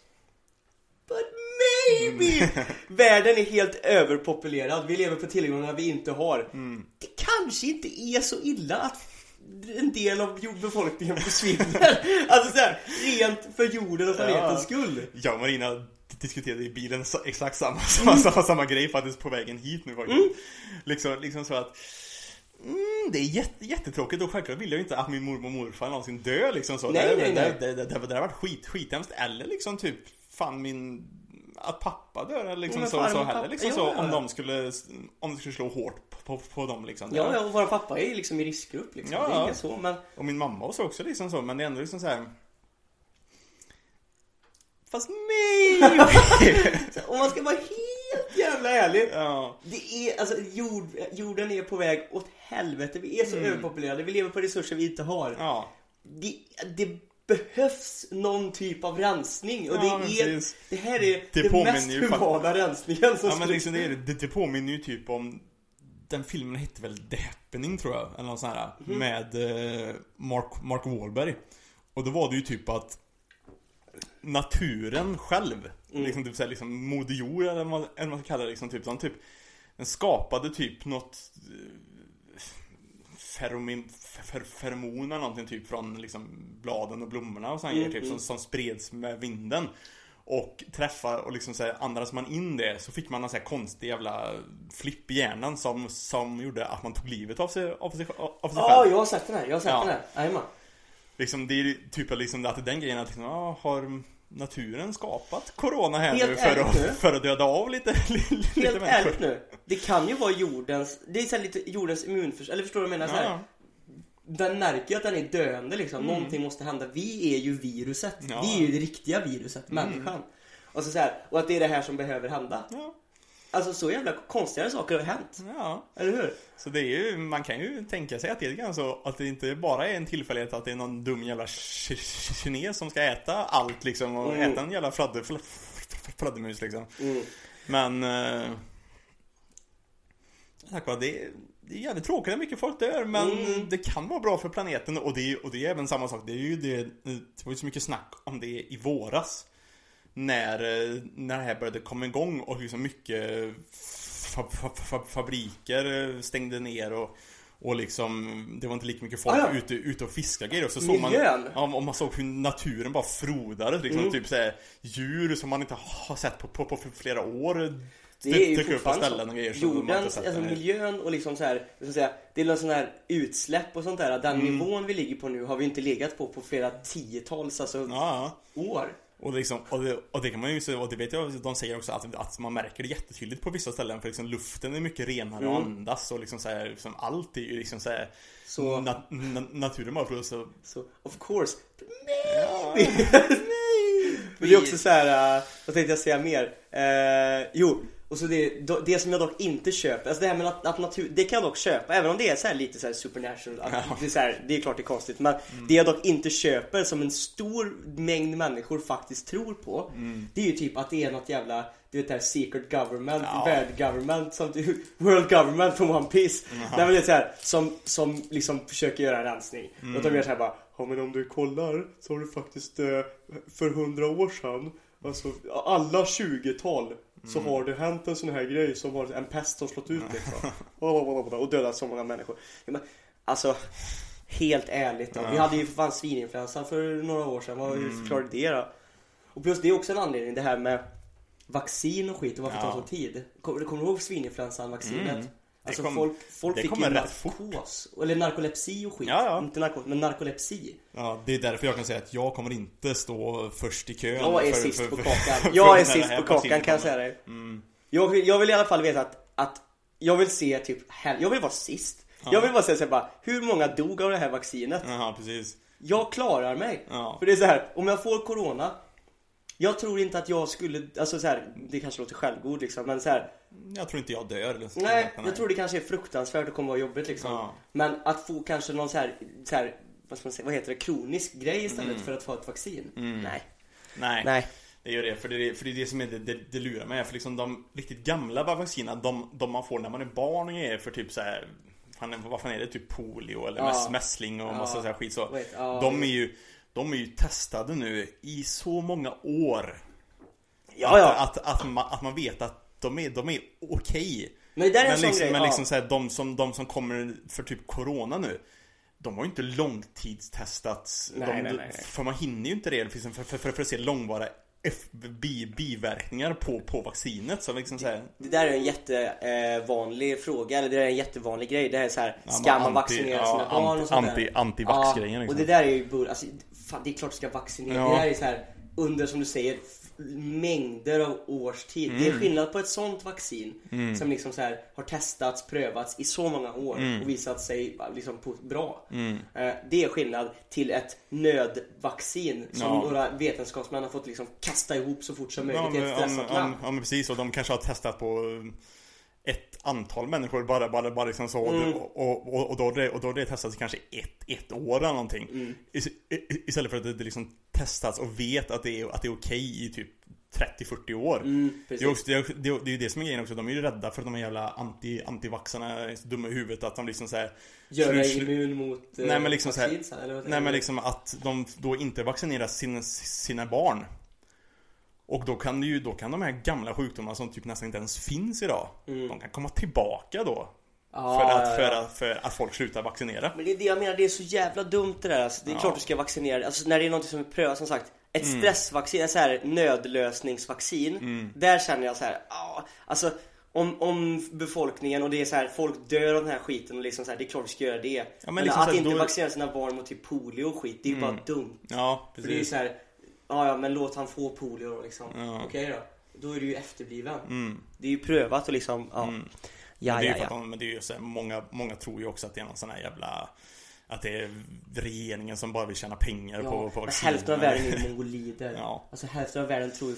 But maybe! <laughs> Världen är helt överpopulerad. Vi lever på tillgångar vi inte har. Det kanske inte är så illa att en del av befolkningen försvinner. <laughs> alltså såhär, rent för jorden och planetens skull. Jag och Marina diskuterade i bilen exakt samma, samma, samma, samma grej faktiskt på vägen hit nu faktiskt. Liksom, liksom så att Mm, det är jätte, jättetråkigt och självklart vill jag ju inte att min mormor och morfar någonsin dö liksom så. Nej, det, nej, nej. Det, det, det, det, det har varit skit, skithemskt. Eller liksom typ, fan min... Att pappa dör eller liksom så, så heller liksom ja, så. ja, Om ja. de skulle, om det skulle slå hårt på, på, på dem liksom. Ja, ja, och vår pappa är liksom i riskgrupp liksom. Ja, det är inget så, men... Och min mamma och så också liksom så, men det är ändå liksom så här. Fast maybe! <laughs> Om man ska vara helt jävla ärlig. ja. Det är, alltså jord, jorden är på väg åt helvete. Vi är så överpopulerade. Vi lever på resurser vi inte har. Mm. Ja. Det, det behövs någon typ av rensning. Och Ja, det är, precis. det här är Det den mest humana rensningen som Ja men liksom det, är det, det, påminner ju typ om Den filmen hette väl The Happening tror jag, eller något sånt här Mhm. Med eh, Mark, Mark Wahlberg Och då var det ju typ att Naturen själv Mm. Liksom typ såhär, liksom Moder Jord eller vad man, eller vad man ska kalla det liksom typ, som typ Den skapade typ något eh, Feromin, fer, feromon eller någonting typ från liksom bladen och blommorna och sånt Mm, typ som, som spreds med vinden och träffar och liksom så här, andades man in det så fick man en så här konstig jävla flipp i hjärnan som, som gjorde att man tog livet av sig, av sig, av sig Ja, själv. jag har sett den här. Jag har sett Ja. den här. Jajamän. Liksom, det är typ liksom att det den grejen att liksom, ja, har naturen skapat corona här Helt nu för ärligt nu. att, för att döda av lite, <laughs> lite Helt människor? ärligt nu. Det kan ju vara jordens, det är så lite jordens immunförsvar, eller förstår du vad jag menar? Så här, den märker ju att den är döende liksom. Någonting måste hända. Vi är ju viruset. Ja. Vi är ju det riktiga viruset, människan. Och, så, så här, och att det är det här som behöver hända. Ja, Alltså så jävla konstigare saker har hänt. ja. Eller hur? Så det är ju, man kan ju tänka sig att det är grann så att det inte bara är en tillfällighet att det är någon dum jävla ki- ki- kines som ska äta allt liksom och Mm. äta en jävla fladder, fl- fl- fladdermus liksom. Mm. Men... Eh, tack vare det, det är jävligt tråkigt att mycket folk dör men Mm. det kan vara bra för planeten och det, och det är även samma sak. Det är ju det, det var ju så mycket snack om det i våras. När, eh, när det här började komma igång och liksom mycket fa, fa, fa, fabriker eh, stängde ner och och liksom, det var inte lika mycket folk Ah, ja. ute, ute och fiskade grejer. Och så såg man, ja, och man såg hur naturen bara frodades. Liksom, Mm. typ såhär, djur som man inte har sett på, på, på flera år. Det är ju fortfarande ställen så. och grejer Jordens, alltså miljön och liksom så här, ska säga, det är någon sån här utsläpp och sånt där. Den Mm. nivån vi ligger på nu har vi inte legat på på flera tiotals alltså, ja. år. Och, liksom, och, det, och det kan man ju se, och det vet jag, de säger också att, att man märker det jättetydligt på vissa ställen för liksom luften är mycket renare Mm. att andas och liksom så här, liksom allt är ju liksom så här, Så- na, na, naturen bara så Så of course. Ja, <laughs> Men det är också så här, uh, vad tänkte jag säga mer? Eh, jo, och så det, det som jag dock inte köper, alltså det här med att, att natur, det kan jag dock köpa även om det är så här lite så supernatural. Att Ja. Mm. det, är så här, det är klart det är konstigt men det jag dock inte köper som en stor mängd människor faktiskt tror på. Mm. Det är ju typ att det är något jävla du vet det här secret government, Ja. world government, som, <laughs> world government från One Piece. Mm. Nej men det är så här, som, som liksom försöker göra en rensning. Mm. Och de gör så här bara, ja men om du kollar så har du faktiskt eh, för hundra år sedan, alltså alla 20-tal så Mm. har det hänt en sån här grej som har en pest som slått ut liksom. <laughs> och dödat så många människor. Ja, men, alltså, helt ärligt då. Vi hade ju för fan svininfluensan för några år sedan. Vad Mm. förklarade det då? Och plus det är också en anledning det här med vaccin och skit och varför det tar Ja. sån tid. Kommer kommer du ihåg svininfluensan-vaccinet? Mm. Alltså kom- folk, folk fick ju narkos, eller narkolepsi och skit. Ja, ja. Inte narkos, men narkolepsi. Ja, det är därför jag kan säga att jag kommer inte stå först i kön Jag är för- sist för- på kakan. Jag är sist på kakan kan jag säga dig. Mm. Jag vill, jag vill i alla fall veta att, att jag vill se typ, jag vill vara sist. Jag vill bara säga så här bara, hur många dog av det här vaccinet? Jaha, precis. Jag klarar mig. Ja. För det är så här, om jag får corona jag tror inte att jag skulle, alltså så här, det kanske låter självgod liksom men så här, Jag tror inte jag dör. Så. Nej, jag tror det kanske är fruktansvärt och kommer vara jobbigt liksom. Ja. Men att få kanske någon så här, så här vad ska man säga, vad heter det, kronisk grej istället Mm. för att få ett vaccin. Nej. Nej. Nej. Det gör det, för det är för det, är det som är det, det, det lurar mig. För liksom de riktigt gamla vaccinerna, de, de man får när man är barn och grejer för typ så här. Fan, vad fan är det? Typ polio eller Ja. mäss- mässling och Ja. massa så här skit så. Vet, ja, de är ju De är ju testade nu i så många år. Ja, ja. Att, att, att, man, att man vet att de är, de är okej. Men det är en Men sån liksom, grej, men ja. liksom så här, de, som, de som kommer för typ Corona nu De har ju inte långtidstestats Nej, de, nej, nej. För man hinner ju inte det liksom för, för, för, för att se långvariga bi, biverkningar på, på vaccinet så liksom så här, Det där är en jättevanlig eh, fråga, eller det där är en jättevanlig grej. Det här är så här, Ja, ska man anti- vaccinera ja, sina barn anti- och sånt anti- där? anti-vax-grejen, Ja, liksom. och det där är ju alltså, fan det är klart du ska vaccinera. Ja. Det där är så här under, som du säger, mängder av års tid. Det är Mm. skillnad på ett sånt vaccin som liksom så här har testats, prövats i så många år Mm. och visat sig liksom bra. Eh, Det är skillnad till ett nödvaccin som Ja. några vetenskapsmän har fått liksom kasta ihop så fort som möjligt ja, i men, ett ja, stressat men- land. ja men precis och de kanske har testat på ett antal människor bara, bara, bara liksom så. Mm. och, och, och, och, då det, och då det testats kanske ett, ett år eller någonting. Mm. Istället för att det, liksom testats och vet att det är, att det är okej i typ 30-40 år. Mm, det, är också, det, är, det, är, det är ju det som är grejen också, de är ju rädda för att de här jävla anti, antivaxarna är så dumma i huvudet att de liksom såhär Gör dig immun mot eh, Nej men liksom så här, vaccin, eller vad Nej men liksom att de då inte vaccinerar sina, sina barn Och då kan ju, då kan de här gamla sjukdomarna som typ nästan inte ens finns idag De kan komma tillbaka då. Mm. Ja, för, ja, att, för, ja. att, för att folk slutar vaccinera. Men det är det jag menar, det är så jävla dumt det där. Alltså, Det är Ja. klart du ska vaccinera. Alltså när det är något som är prövat som sagt Ett Mm. stressvaccin, ett så här nödlösningsvaccin Där känner jag så här, ja, alltså om, om befolkningen och det är så här, folk dör av den här skiten och liksom så här, det är klart vi ska göra det. Men, men liksom att här, inte då- vaccinera sina barn mot typ polio och skit, det är ju bara dumt. Ja, För det är precis. så här, ja ja men låt han få polio då liksom Ja. Mm. Okej då, då är du ju efterbliven Det är ju prövat och liksom, ja Ja, det är ju ja, ja. de, men det är ju så här, många, många tror ju också att det är någon sån här jävla att det är regeringen som bara vill tjäna pengar Ja, på, på men vaccin. hälften av världen är <laughs> mongolider. Ja. Alltså hälften av världen tror, ju-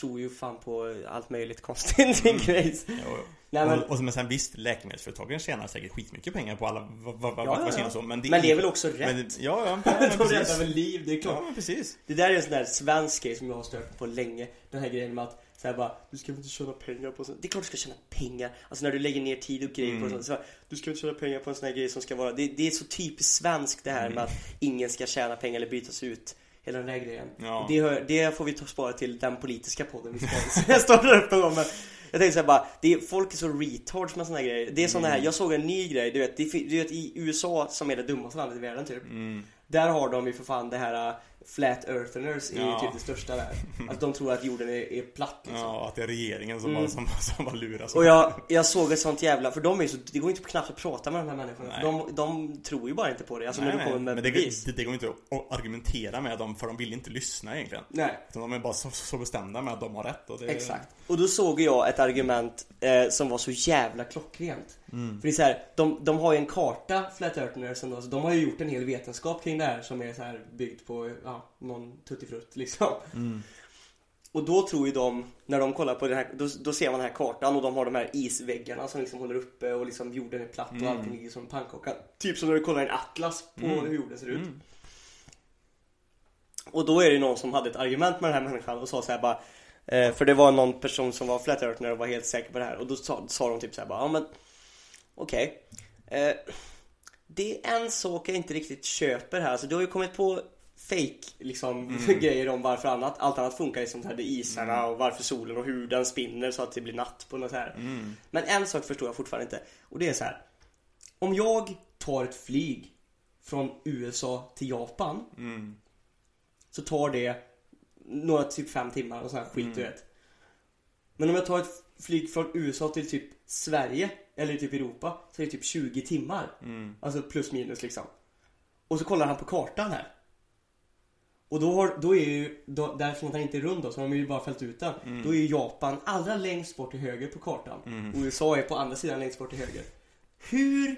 tror ju fan på allt möjligt konstigt <laughs> mm. grejs. Jo, jo. Nej, men, och, och men sen visst, läkemedelsföretagen tjänar säkert skitmycket pengar på alla va- va- va- Ja, ja, vaccin ja. och så. Men det, men det är väl också rätt? men Ja, ja, <laughs> ja men De räddar väl liv, det är klart. Ja, men precis. Det där är en sån där svensk grej som jag har stört på länge. Den här grejen med att så här bara, du ska inte tjäna pengar på sånt. Det är klart du ska tjäna pengar. Alltså när du lägger ner tid och grejer på Mm. sånt. Så bara, du ska inte tjäna pengar på en sån här grej som ska vara. Det, det är så typiskt svenskt det här med att ingen ska tjäna pengar eller bytas ut. Hela den där grejen. Ja. Det, det får vi ta spara till den politiska podden vi ska <laughs> starta upp någon gång. Men jag tänkte såhär bara, det är, folk är så retards med såna här grejer. Det är sån här, jag såg en ny grej, du vet, det, du vet i USA som är det dummaste landet i världen typ. Mm. Där har de ju för fan det här uh, Flat Eartheners är Ja. typ det största där. Att <laughs> de tror att jorden är, är platt liksom. Ja, att det är regeringen som, Mm. bara, som, som bara. Och jag, jag såg ett sånt jävla, för de är så, det går inte knappt att prata med de här människorna. Nej. De, de tror ju bara inte på det. Alltså nej, när du kommer med men det, bevis. det, det går inte att argumentera med dem för de vill inte lyssna egentligen. Nej. Utan de är bara så, så bestämda med att de har rätt. Och det, Exakt. Och då såg jag ett argument eh, som var så jävla klockrent. Mm. För det är så här, de, de har ju en karta, Flat Eartheners, ändå, så de har ju gjort en hel vetenskap kring det här som är så här byggd på, ja, någon tuttifrutt liksom. Mm. Och då tror ju de, när de kollar på den här, då, då ser man den här kartan och de har de här isväggarna som liksom håller uppe och liksom jorden är platt och Mm. allting ligger som en pannkaka. Typ som när du kollar en atlas på Mm. hur jorden ser ut. Mm. Och då är det någon som hade ett argument med den här människan och sa så här bara eh, För det var någon person som var flat earthner och var helt säker på det här och då sa, sa de typ så här bara, ja men Okej eh, Det är en sak jag inte riktigt köper här, alltså du har ju kommit på fake liksom Mm. <laughs> grejer om varför annat, allt annat funkar liksom här, det isarna och varför solen och hur den spinner så att det blir natt på något här. Mm. Men en sak förstår jag fortfarande inte och det är så här. Om jag tar ett flyg från USA till Japan Mm. så tar det några typ fem timmar och sån här skit Mm. du vet. Men om jag tar ett flyg från USA till typ Sverige eller typ Europa så är det typ 20 timmar. Mm. Alltså plus minus liksom. Och så kollar han på kartan här. Och då, har, då är ju, då, därför att han inte är rund då, så har de ju bara fällt ut den. Mm. Då är ju Japan allra längst bort till höger på kartan. Mm. Och USA är på andra sidan längst bort till höger. Hur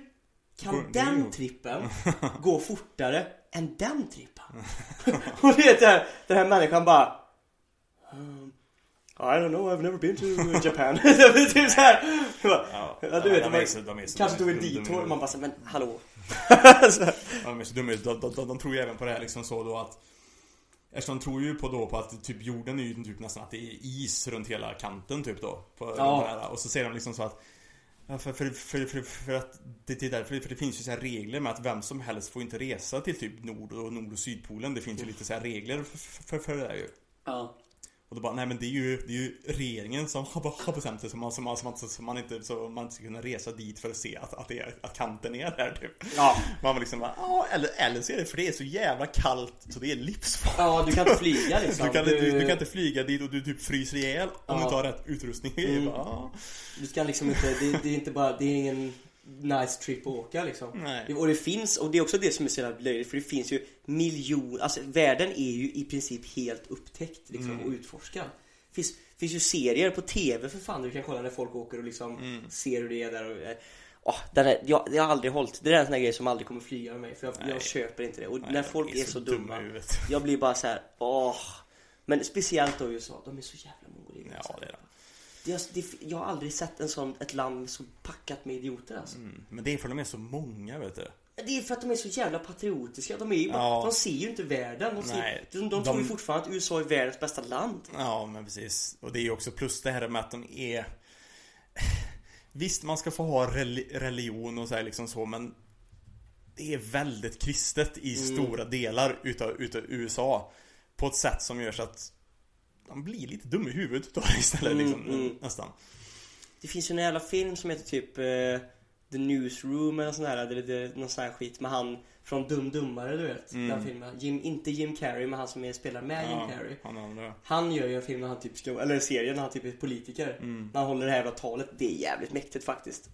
kan den trippen <laughs> gå fortare än den trippen? <laughs> och det här, den här människan bara um, I don't know, I've never been to Japan. <laughs> det är typ såhär. Ja, Ja, du vet, de man är så, så, Kanske tog en så- de detour, man bara så, men hallå. <laughs> Så- Ja, de är så dumma. De, de, de, de tror ju även på det här liksom så då att Eftersom de tror ju på då på att typ jorden är ju typ nästan att det är is runt hela kanten typ då. På, Ja. den här, och så säger de liksom så att Ja, för, för, för, för, för att det, det är därför, för det finns ju så här regler med att vem som helst får inte resa till typ nord och nord och sydpolen. Det finns ju lite så här regler för, för, för det där ju. Ja. Och då bara, nej men det är ju, det är ju regeringen som har, bestämt det så man, så man, så man, så man inte, så man inte ska kunna resa dit för att se att, att, det är, att kanten är där typ. Ja. Man var liksom bara, ja eller, eller så är det för det är så jävla kallt så det är livsfarligt. ja, du kan inte flyga <laughs> liksom. Du kan, du, du kan inte flyga dit och du typ fryser ihjäl om Ja. du inte har rätt utrustning. <laughs> Mm. Bara, ja. Du ska liksom inte, det, det är inte bara, det är ingen nice trip att åka liksom. Nej. Och det finns, och det är också det som är så jävla löjligt för det finns ju miljoner, alltså världen är ju i princip helt upptäckt liksom Mm. och utforskad. Finns, finns ju serier på TV för fan du kan kolla när folk åker och liksom Mm. ser hur det är där och åh, den är, jag, jag har aldrig hållit, det där är en sån här grej som aldrig kommer flyga med mig för jag, jag köper inte det. Och Nej, när folk är så, dumma, <laughs> jag blir bara så här, åh. Men speciellt då i USA, de är så jävla mongolider. Ja, det är det. Det, det, jag har aldrig sett en sån, ett land så packat med idioter alltså. Mm. Men det är för att de är så många vet du. Det är för att de är så jävla patriotiska. De, är ju Ja. de ser ju inte världen. De, ser, Nej, de, de, de- tror ju fortfarande att USA är världens bästa land. Ja, men precis. Och det är ju också plus det här med att de är... <laughs> Visst, man ska få ha reli- religion och så här liksom så, men det är väldigt kristet i Mm. stora delar utav, utav USA. På ett sätt som gör så att de blir lite dum i huvudet då istället Mm, liksom, mm. nästan. Det finns ju en jävla film som heter typ eh, The Newsroom eller sån där, eller det, någon sån här skit med han från Dum Dummare du vet. Mm. Den filmen. Jim, inte Jim Carrey men han som är, spelar med Jim Carrey. han andra. Han gör ju en film när han typ ska, eller en serie när han typ är politiker. Mm. När han håller det här jävla talet. Det är jävligt mäktigt faktiskt.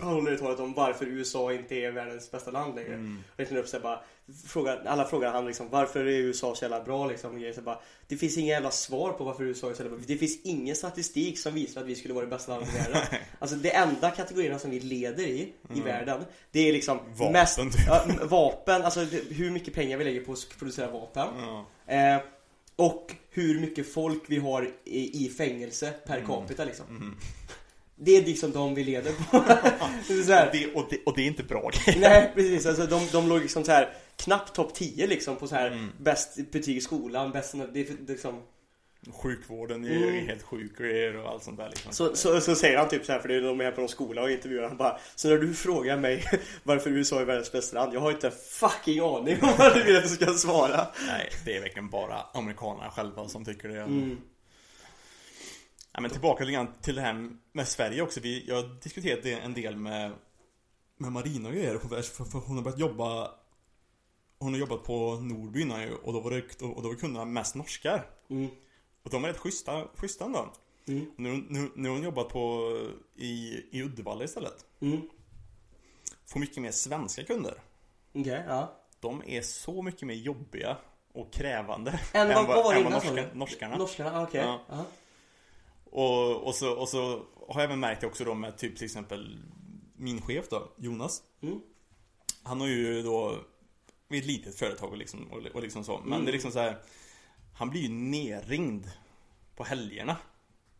Håller talet om varför USA inte är världens bästa land längre. Mm. Och upp så bara, frågar, alla frågar han liksom varför är USA så jävla bra liksom. Så bara, det finns inga jävla svar på varför USA är så jävla bra. Det finns ingen statistik som visar att vi skulle vara det bästa landet i världen. <laughs> Alltså det enda kategorierna som vi leder i, i världen, det är liksom Vapen, mest, typ. ja, vapen, alltså hur mycket pengar vi lägger på att producera vapen. Ja. Eh, och hur mycket folk vi har i, i fängelse per Mm. capita liksom. Det är liksom de vi leder på. <laughs> så här, Det, och, det, och det är inte bra grejer. <laughs> Nej precis, alltså de, de låg liksom så här knappt topp 10 liksom på så här Mm. bäst betyg i skolan, bäst, det, det, liksom Sjukvården är ju Mm. helt sjuk och allt sånt där liksom. så, så, så säger han typ så här för det är de är på någon skola och intervjuar han bara Så när du frågar mig <laughs> varför USA är världens bästa land, jag har inte fucking aning om vad du vill att jag ska svara Nej, det är verkligen bara amerikanerna själva som tycker det. mm. Ja, men tillbaka lite grann till det här med Sverige också. Vi, jag har diskuterat det en del med, med Marina och grejer. För, för, hon har börjat jobba Hon har jobbat på Nordby innan ju och då var det, och då var kunderna mest norskar. Mm. Och de är rätt schyssta, schyssta ändå. Mm. Nu, nu, nu har hon jobbat på i, i Uddevalla istället. Mm. Får mycket mer svenska kunder. Okej, ja De är så mycket mer jobbiga och krävande Än vad, vad var det än vad norska, norskarna. Norskarna, okej Ja. ja. Och, och, så, och så har jag även märkt det också då med typ till exempel min chef då, Jonas. Mm. Han har ju då vid ett litet företag och liksom, och, och liksom så. Men Mm. det är liksom så här. Han blir ju nerringd på helgerna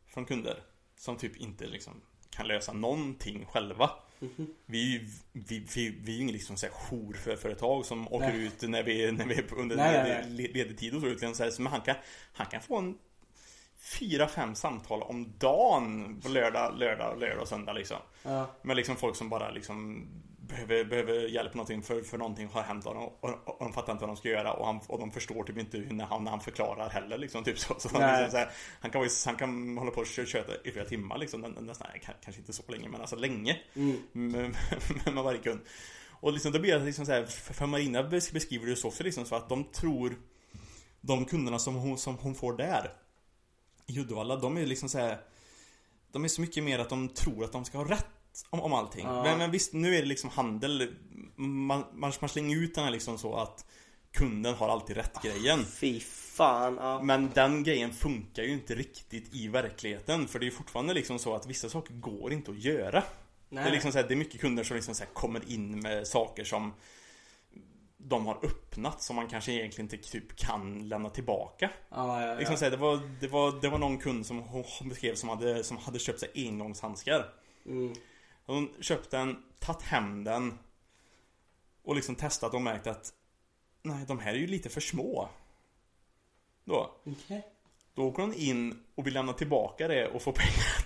från kunder. Som typ inte liksom kan lösa någonting själva. Mhm. Vi är ju vi, vi, vi är ju liksom så här jour för företag som åker Nej. ut när vi, när vi är under Nej, ledig, le- ledig tid och så. Utan så här, så men han, kan, han kan få en fyra, fem samtal om dagen på lördag, lördag, lördag och söndag liksom. Ja. Med liksom folk som bara liksom behöver, behöver hjälp med någonting för, för någonting har hänt och de, och, och de fattar inte vad de ska göra och, han, och de förstår typ inte hur när han, när han förklarar heller liksom typ så. så liksom, så här, han, kan, han kan hålla på och kö- köta i flera timmar liksom. Nä- Nästan, kanske inte så länge men alltså länge. Mm. Med, med, med varje kund. Och liksom, då blir det liksom så här, för för Marina bes- beskriver det så också liksom så att de tror De kunderna som hon, som hon får där I Uddevalla, de är liksom så här De är så mycket mer att de tror att de ska ha rätt om, om allting. Ja. Men, men visst, nu är det liksom handel man, man, man slänger ut den här liksom så att Kunden har alltid rätt grejen. Fy fan, ja. Men den grejen funkar ju inte riktigt i verkligheten. För det är fortfarande liksom så att vissa saker går inte att göra. Nej. Det är liksom så här, det är mycket kunder som liksom så kommer in med saker som de har öppnat som man kanske egentligen inte typ kan lämna tillbaka. ja, ja, ja. Liksom så här, det, var, det, var, det var någon kund som hon beskrev som hade, som hade köpt sig engångshandskar. Mm. Hon köpt den, tagit hem den och liksom testat och märkt att nej, de här är ju lite för små. Då. Okej. Då åker hon in och vill lämna tillbaka det och få pengar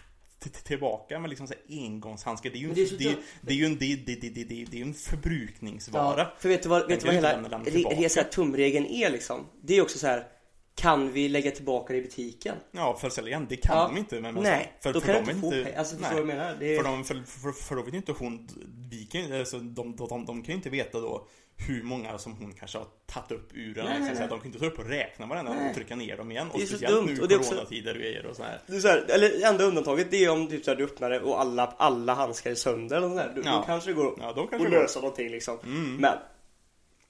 tillbaka med liksom så engångshandskar. Det är ju, Men det är en, så det, är, dumt. det är ju en, det, det, det, det, det, det är ju en förbrukningsvara. Ja, för vet du vad, vet du vad hela inte re, så här, tumregeln är liksom? Det är också så här. Kan vi lägga tillbaka det i butiken? Ja, för att sälja igen, det kan Ja. de inte. Men Nej, för, då för kan de inte få är pengar. Alltså nej. jag menar? Det är... För, de, för, för, för då vet ju inte hon, vi kan, alltså, de, de, de, de kan ju inte veta då hur många som hon kanske har tagit upp ur den. Nej, liksom, nej, nej. att de kan inte ta upp och räkna varenda Nej. och trycka ner dem igen. Det är Och så speciellt dumt, nu och det är också- coronatider och grejer och så här. Det är så här, eller enda undantaget det är om typ så här, du öppnar det och alla, alla handskar är sönder eller sånt där. Då, Ja. då kanske det går Ja, att kanske det går. lösa någonting liksom. Mm. Men,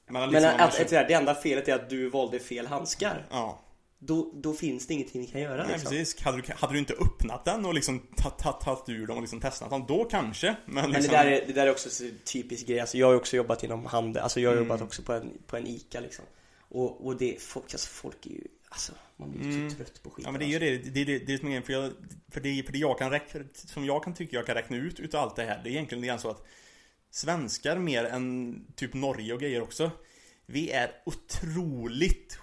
Men, men liksom, om man att, att, det enda felet är att du valde fel handskar. Ja, Då, då finns det ingenting ni kan göra nej, liksom. precis. Hade du, hade du inte öppnat den och liksom tagit ta, ta, tagit ur dem och liksom testat dem, då kanske. Men Men liksom, det där, är, det där är också så typisk grej. Alltså jag har också jobbat inom handel. Alltså jag har Mm. jobbat också på en, på en ICA liksom. Och, och det, folk, alltså folk är ju, alltså man blir ju Mm. så trött på skiten. Ja men det är ju det, det, det, det är som för, jag, för, det, för det jag kan räkna, som jag kan tycka jag kan räkna ut utav allt det här, det är egentligen är så att Svenskar mer än typ Norge och grejer också Vi är otroligt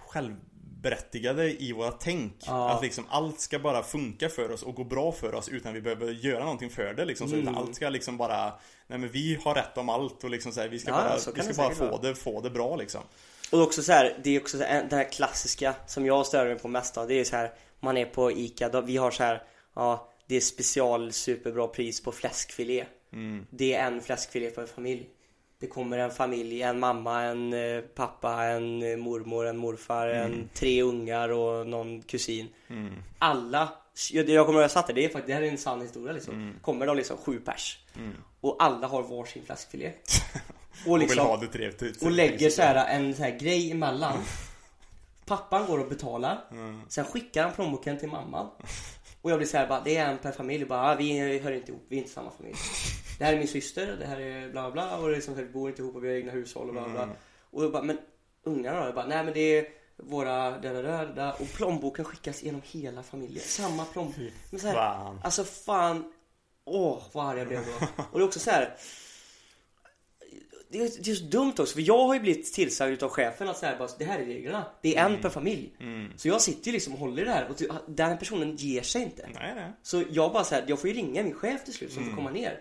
självberättigade i våra tänk Ja. Att liksom allt ska bara funka för oss och gå bra för oss utan vi behöver göra någonting för det liksom så, Mm. utan allt ska liksom bara Nej men vi har rätt om allt och liksom så här, vi ska Ja, bara, vi ska bara få vara. det, få det bra liksom Och också så här, det är också så här, det här klassiska som jag stör mig på mest av. Det är så här, man är på ICA, då, vi har så här, ja, det är special superbra pris på fläskfilé. mm. Det är en fläskfilé för en familj. Det kommer en familj, en mamma, en eh, pappa, en eh, mormor, en morfar, en tre ungar och någon kusin. Mm. Alla jag, jag kommer ihåg jag satt där, det är faktiskt, det här är en sann historia liksom. Mm. Kommer de liksom sju pers. Och alla har varsin fläskfilé. <laughs> Och Och vill liksom, ha det trevligt. och lägger så här en så här grej emellan. <laughs> Pappan går och betalar. Sen skickar han plånboken till mamman. Och jag blir så här bara, det är en per familj. Bara, ah, vi hör inte ihop, vi är inte samma familj. Det här är min syster, det här är bla bla och det är liksom, vi bor inte ihop och vi har egna hushåll och bla bla. Och jag bara, men ungarna då? Jag bara, nej men det är våra där, där, där. Och plånboken skickas genom hela familjen. Samma plånbok. Men så här, fan. alltså fan. Åh, vad arg jag blev då. <laughs> Och det är också så här. Det är, det är så dumt också, för jag har ju blivit tillsagd utav chefen att säga bara, det här är reglerna. Det är en per familj. Så jag sitter ju liksom och håller i det här och den personen ger sig inte. Nej, nej. Så jag bara säger jag får ju ringa min chef till slut som får komma ner.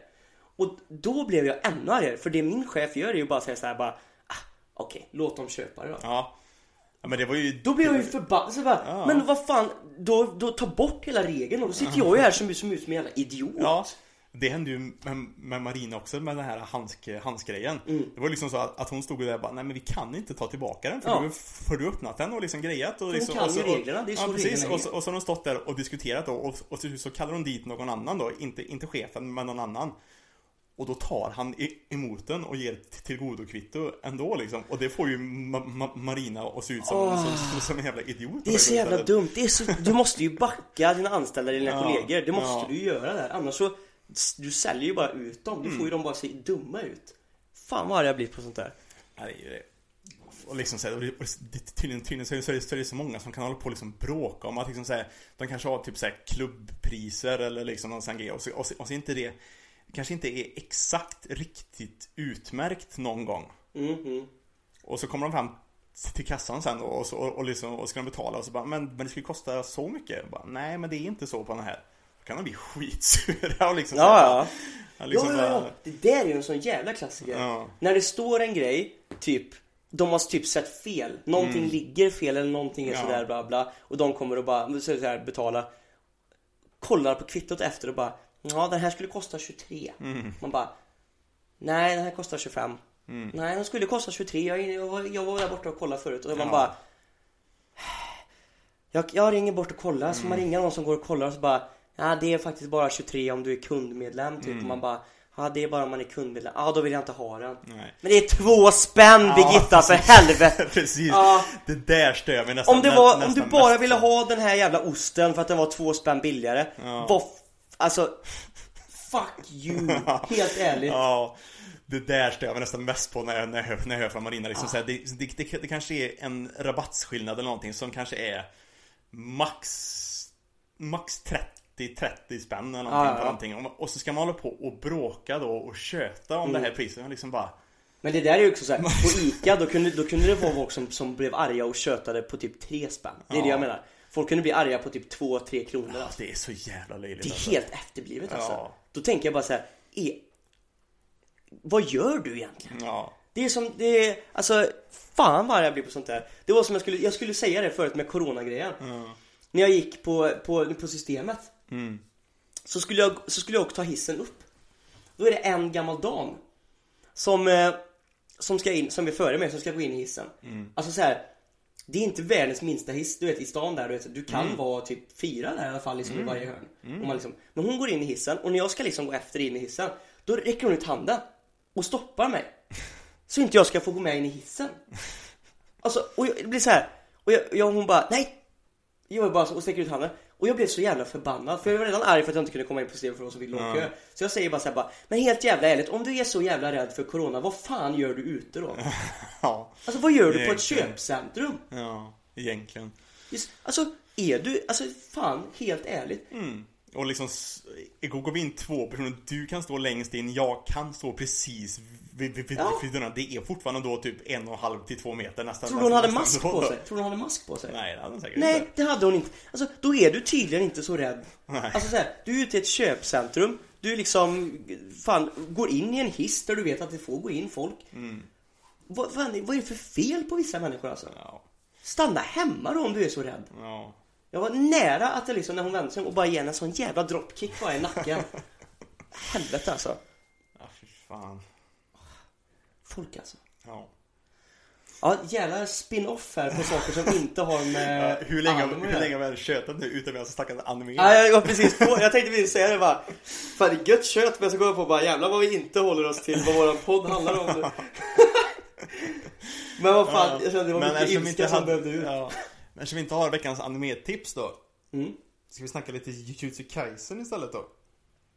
Och då blev jag ännu argare, för det min chef gör är ju bara att säga så här bara, ah, okej, låt dem köpa det då. Ja. ja men det var ju... Då blir jag ju förbannad, så bara, Ja. men vad fan, då, då ta bort hela regeln och då sitter jag ju här som, som ut som en jävla idiot. Ja. Det hände ju med, med Marina också med den här handsk, handskgrejen. Mm. Det var liksom så att, att hon stod där och bara, nej men vi kan inte ta tillbaka den för Ja. du för du öppnat den och liksom grejat och liksom, kan och så, ju reglerna, det är så ja, precis, och, så, och så har de stått där och diskuterat då och, och så, så kallar de dit någon annan då, inte, inte chefen men någon annan. Och då tar han emot den och ger tillgodokvitto ändå liksom. Och det får ju ma, ma, Marina att se ut som, som, som, som en jävla idiot. Det är så jävla dumt. Det är så, du måste ju backa dina anställda, dina Ja, kollegor. Det måste ja. du göra där. Annars så, du säljer ju bara ut dem. Du Mm. får ju dem bara se dumma ut. Fan vad arg jag blir på sånt där. Ja, det är ju det. Och liksom så här, och det, och det, tydligen, tydligen så är det, så är det, så är det så många som kan hålla på och liksom bråka om att liksom så här, de kanske har typ så här klubbpriser eller liksom någon sån grej och så, och så, och så inte det kanske inte är exakt riktigt utmärkt någon gång. Mhm. Och så kommer de fram till kassan sen då och, så, och, och, liksom, och ska de betala och så bara, men, men det skulle kosta så mycket. Bara, Nej men det är inte så på den här. Då kan de bli <laughs> skitsura och liksom Ja, ja. ja, liksom ja, ja, ja. bara- Det där är ju en sån jävla klassiker. Ja. När det står en grej, typ de har typ sett fel. Någonting ligger fel eller någonting är Mm. Sådär bla bla. Och de kommer och bara så här, betala. Kollar på kvittot efter och bara Ja den här skulle kosta 23. Mm. Man bara Nej den här kostar 25. Nej den skulle kosta 23. Jag, jag, var, jag var där borta och kollade förut. Och man Ja. bara jag, jag ringer bort och kollar, så man Mm. ringer någon som går och kollar och så bara Ja det är faktiskt bara 23 om du är kundmedlem typ. Mm. Och man bara Ja det är bara om man är kundmedlem. Ja då vill jag inte ha den. Nej. Men det är två spänn Ja, Birgitta för helvete! <laughs> Precis, Ja. det där stör mig nästan Om, det var, om nästan du bara mest ville ha den här jävla osten för att den var två spänn billigare. Ja. Vad, alltså, fuck you! Helt ärligt. <laughs> Ja, det där stör jag mig nästan mest på när jag, när jag, när jag hör från Marina liksom, så här, det, det, det, det kanske är en rabattskillnad eller någonting som kanske är Max Max 30 30 spänn eller någonting Ja, ja, på någonting och, och så ska man hålla på och bråka då och köta om Mm. det här priset och liksom bara Men det där är ju också såhär, på <laughs> ICA då kunde, då kunde det vara folk som, som blev arga och tjötade på typ tre spänn. Det är det Ja. jag menar. Folk kunde bli arga på typ 2-3 kronor alltså. Det är så jävla löjligt Det är alltså. helt efterblivet alltså. Ja. Då tänker jag bara så här, är, vad gör du egentligen? Ja, Det är som, det är, alltså fan vad jag blir på sånt där. Det var som jag skulle, jag skulle säga det förut med coronagrejen. När jag gick på, på, på systemet. Så, skulle jag, så skulle jag också ta hissen upp. Då är det en gammal dam. Som, eh, som ska in, som är före mig, som ska gå in i hissen. Alltså så här. Det är inte världens minsta hiss, du vet i stan där, du, vet, du kan vara typ fyra där i alla fall liksom, i varje hörn. Och man liksom, men hon går in i hissen och när jag ska liksom gå efter in i hissen, då räcker hon ut handen och stoppar mig. Så inte jag ska få gå med in i hissen. Alltså, och jag, det blir så här. Och jag, jag hon bara, nej! Jag bara så och sträcker ut handen. Och jag blev så jävla förbannad för jag var redan arg för att jag inte kunde komma in på systemet för de som fick lång kö. Så jag säger bara så här bara, men helt jävla ärligt, om du är så jävla rädd för corona, vad fan gör du ute då? <laughs> ja, Alltså vad gör du på ett Egentligen. köpcentrum? ja, egentligen Just, alltså, är du, alltså fan, helt ärligt. Och liksom, går vi in två personer, du kan stå längst in, jag kan stå precis vid, vid, Ja. vid dörrarna. Det är fortfarande då typ en och en halv till två meter nästan. Tror du hon hade nästan mask på sig? Tror du hon hade mask på sig? Nej, det hade hon säkert Nej, inte. det hade hon inte. Alltså, då är du tydligen inte så rädd. Nej. Alltså så här, du är ute i ett köpcentrum. Du liksom, fan, går in i en hiss där du vet att det får gå in folk. Vad, fan, vad är det för fel på vissa människor alltså? Ja, Stanna hemma då om du är så rädd. ja. Jag var nära att det liksom, när hon vände sig och bara ge henne en sån jävla dropkick bara i nacken. <laughs> Helvete alltså. Ja, fy fan. Folk alltså. Ja. Ja, jävla spin-off här på saker som inte har med <laughs> Ja, hur länge, anime hur länge har vi tjötat nu utan vi har snackat anime? Ja, jag var precis på. Jag tänkte precis säga det bara. Fan det är gött kött men så går jag på bara jävlar vad vi inte håller oss till vad våran podd handlar om nu. <laughs> Men vad fan, jag kände det var Men mycket ilska inte som behövde ut. Ja. Men eftersom vi inte har veckans anime-tips då Mm. Ska vi snacka lite Jujutsu Kaisen istället då?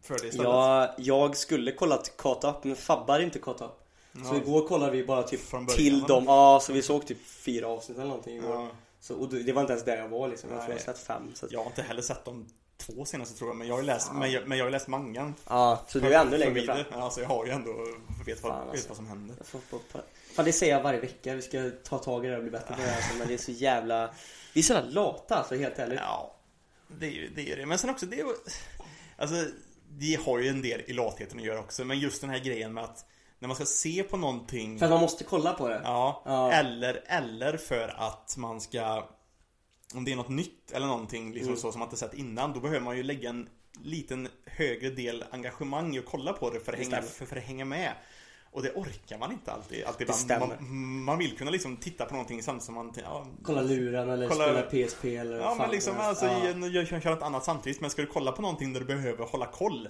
För det istället? Ja, jag skulle kollat Caught Up men Fabba hade inte Caught Up. Så Ja. igår kollade vi bara typ Från början. till dem. Ja, så vi såg typ fyra avsnitt eller någonting igår. Ja. Så, och det var inte ens där jag var liksom. Jag tror jag har sett fem. Så att, Jag har inte heller sett de två senaste tror jag, men jag har ju läst, men jag, men jag har läst mangan. ja, så du är ännu längre fram. Alltså jag har ju ändå, vet vad, Fan, vet alltså. vad som händer. Får- får- får- Fan det säger jag varje vecka, vi ska ta tag i det och bli bättre på det här alltså, Men det är så jävla Vi är så jävla lata alltså helt ärligt Ja, det är ju det. Är det. Men sen också, det är ju- Alltså, det har ju en del i latheten att göra också, men just den här grejen med att när man ska se på någonting. För att man måste kolla på det. Ja, Ja. Eller, eller för att man ska Om det är något nytt eller någonting liksom Mm. så som man inte sett innan Då behöver man ju lägga en liten högre del engagemang i att kolla på det för att, hänga, för, för att hänga med. Och det orkar man inte alltid, alltid man, man, vill kunna liksom titta på någonting samtidigt som man ja, Kolla luren eller Kolla- spela PSP eller Ja men liksom alltså, ja. en- jag kör något annat samtidigt Men ska du kolla på någonting där du behöver hålla koll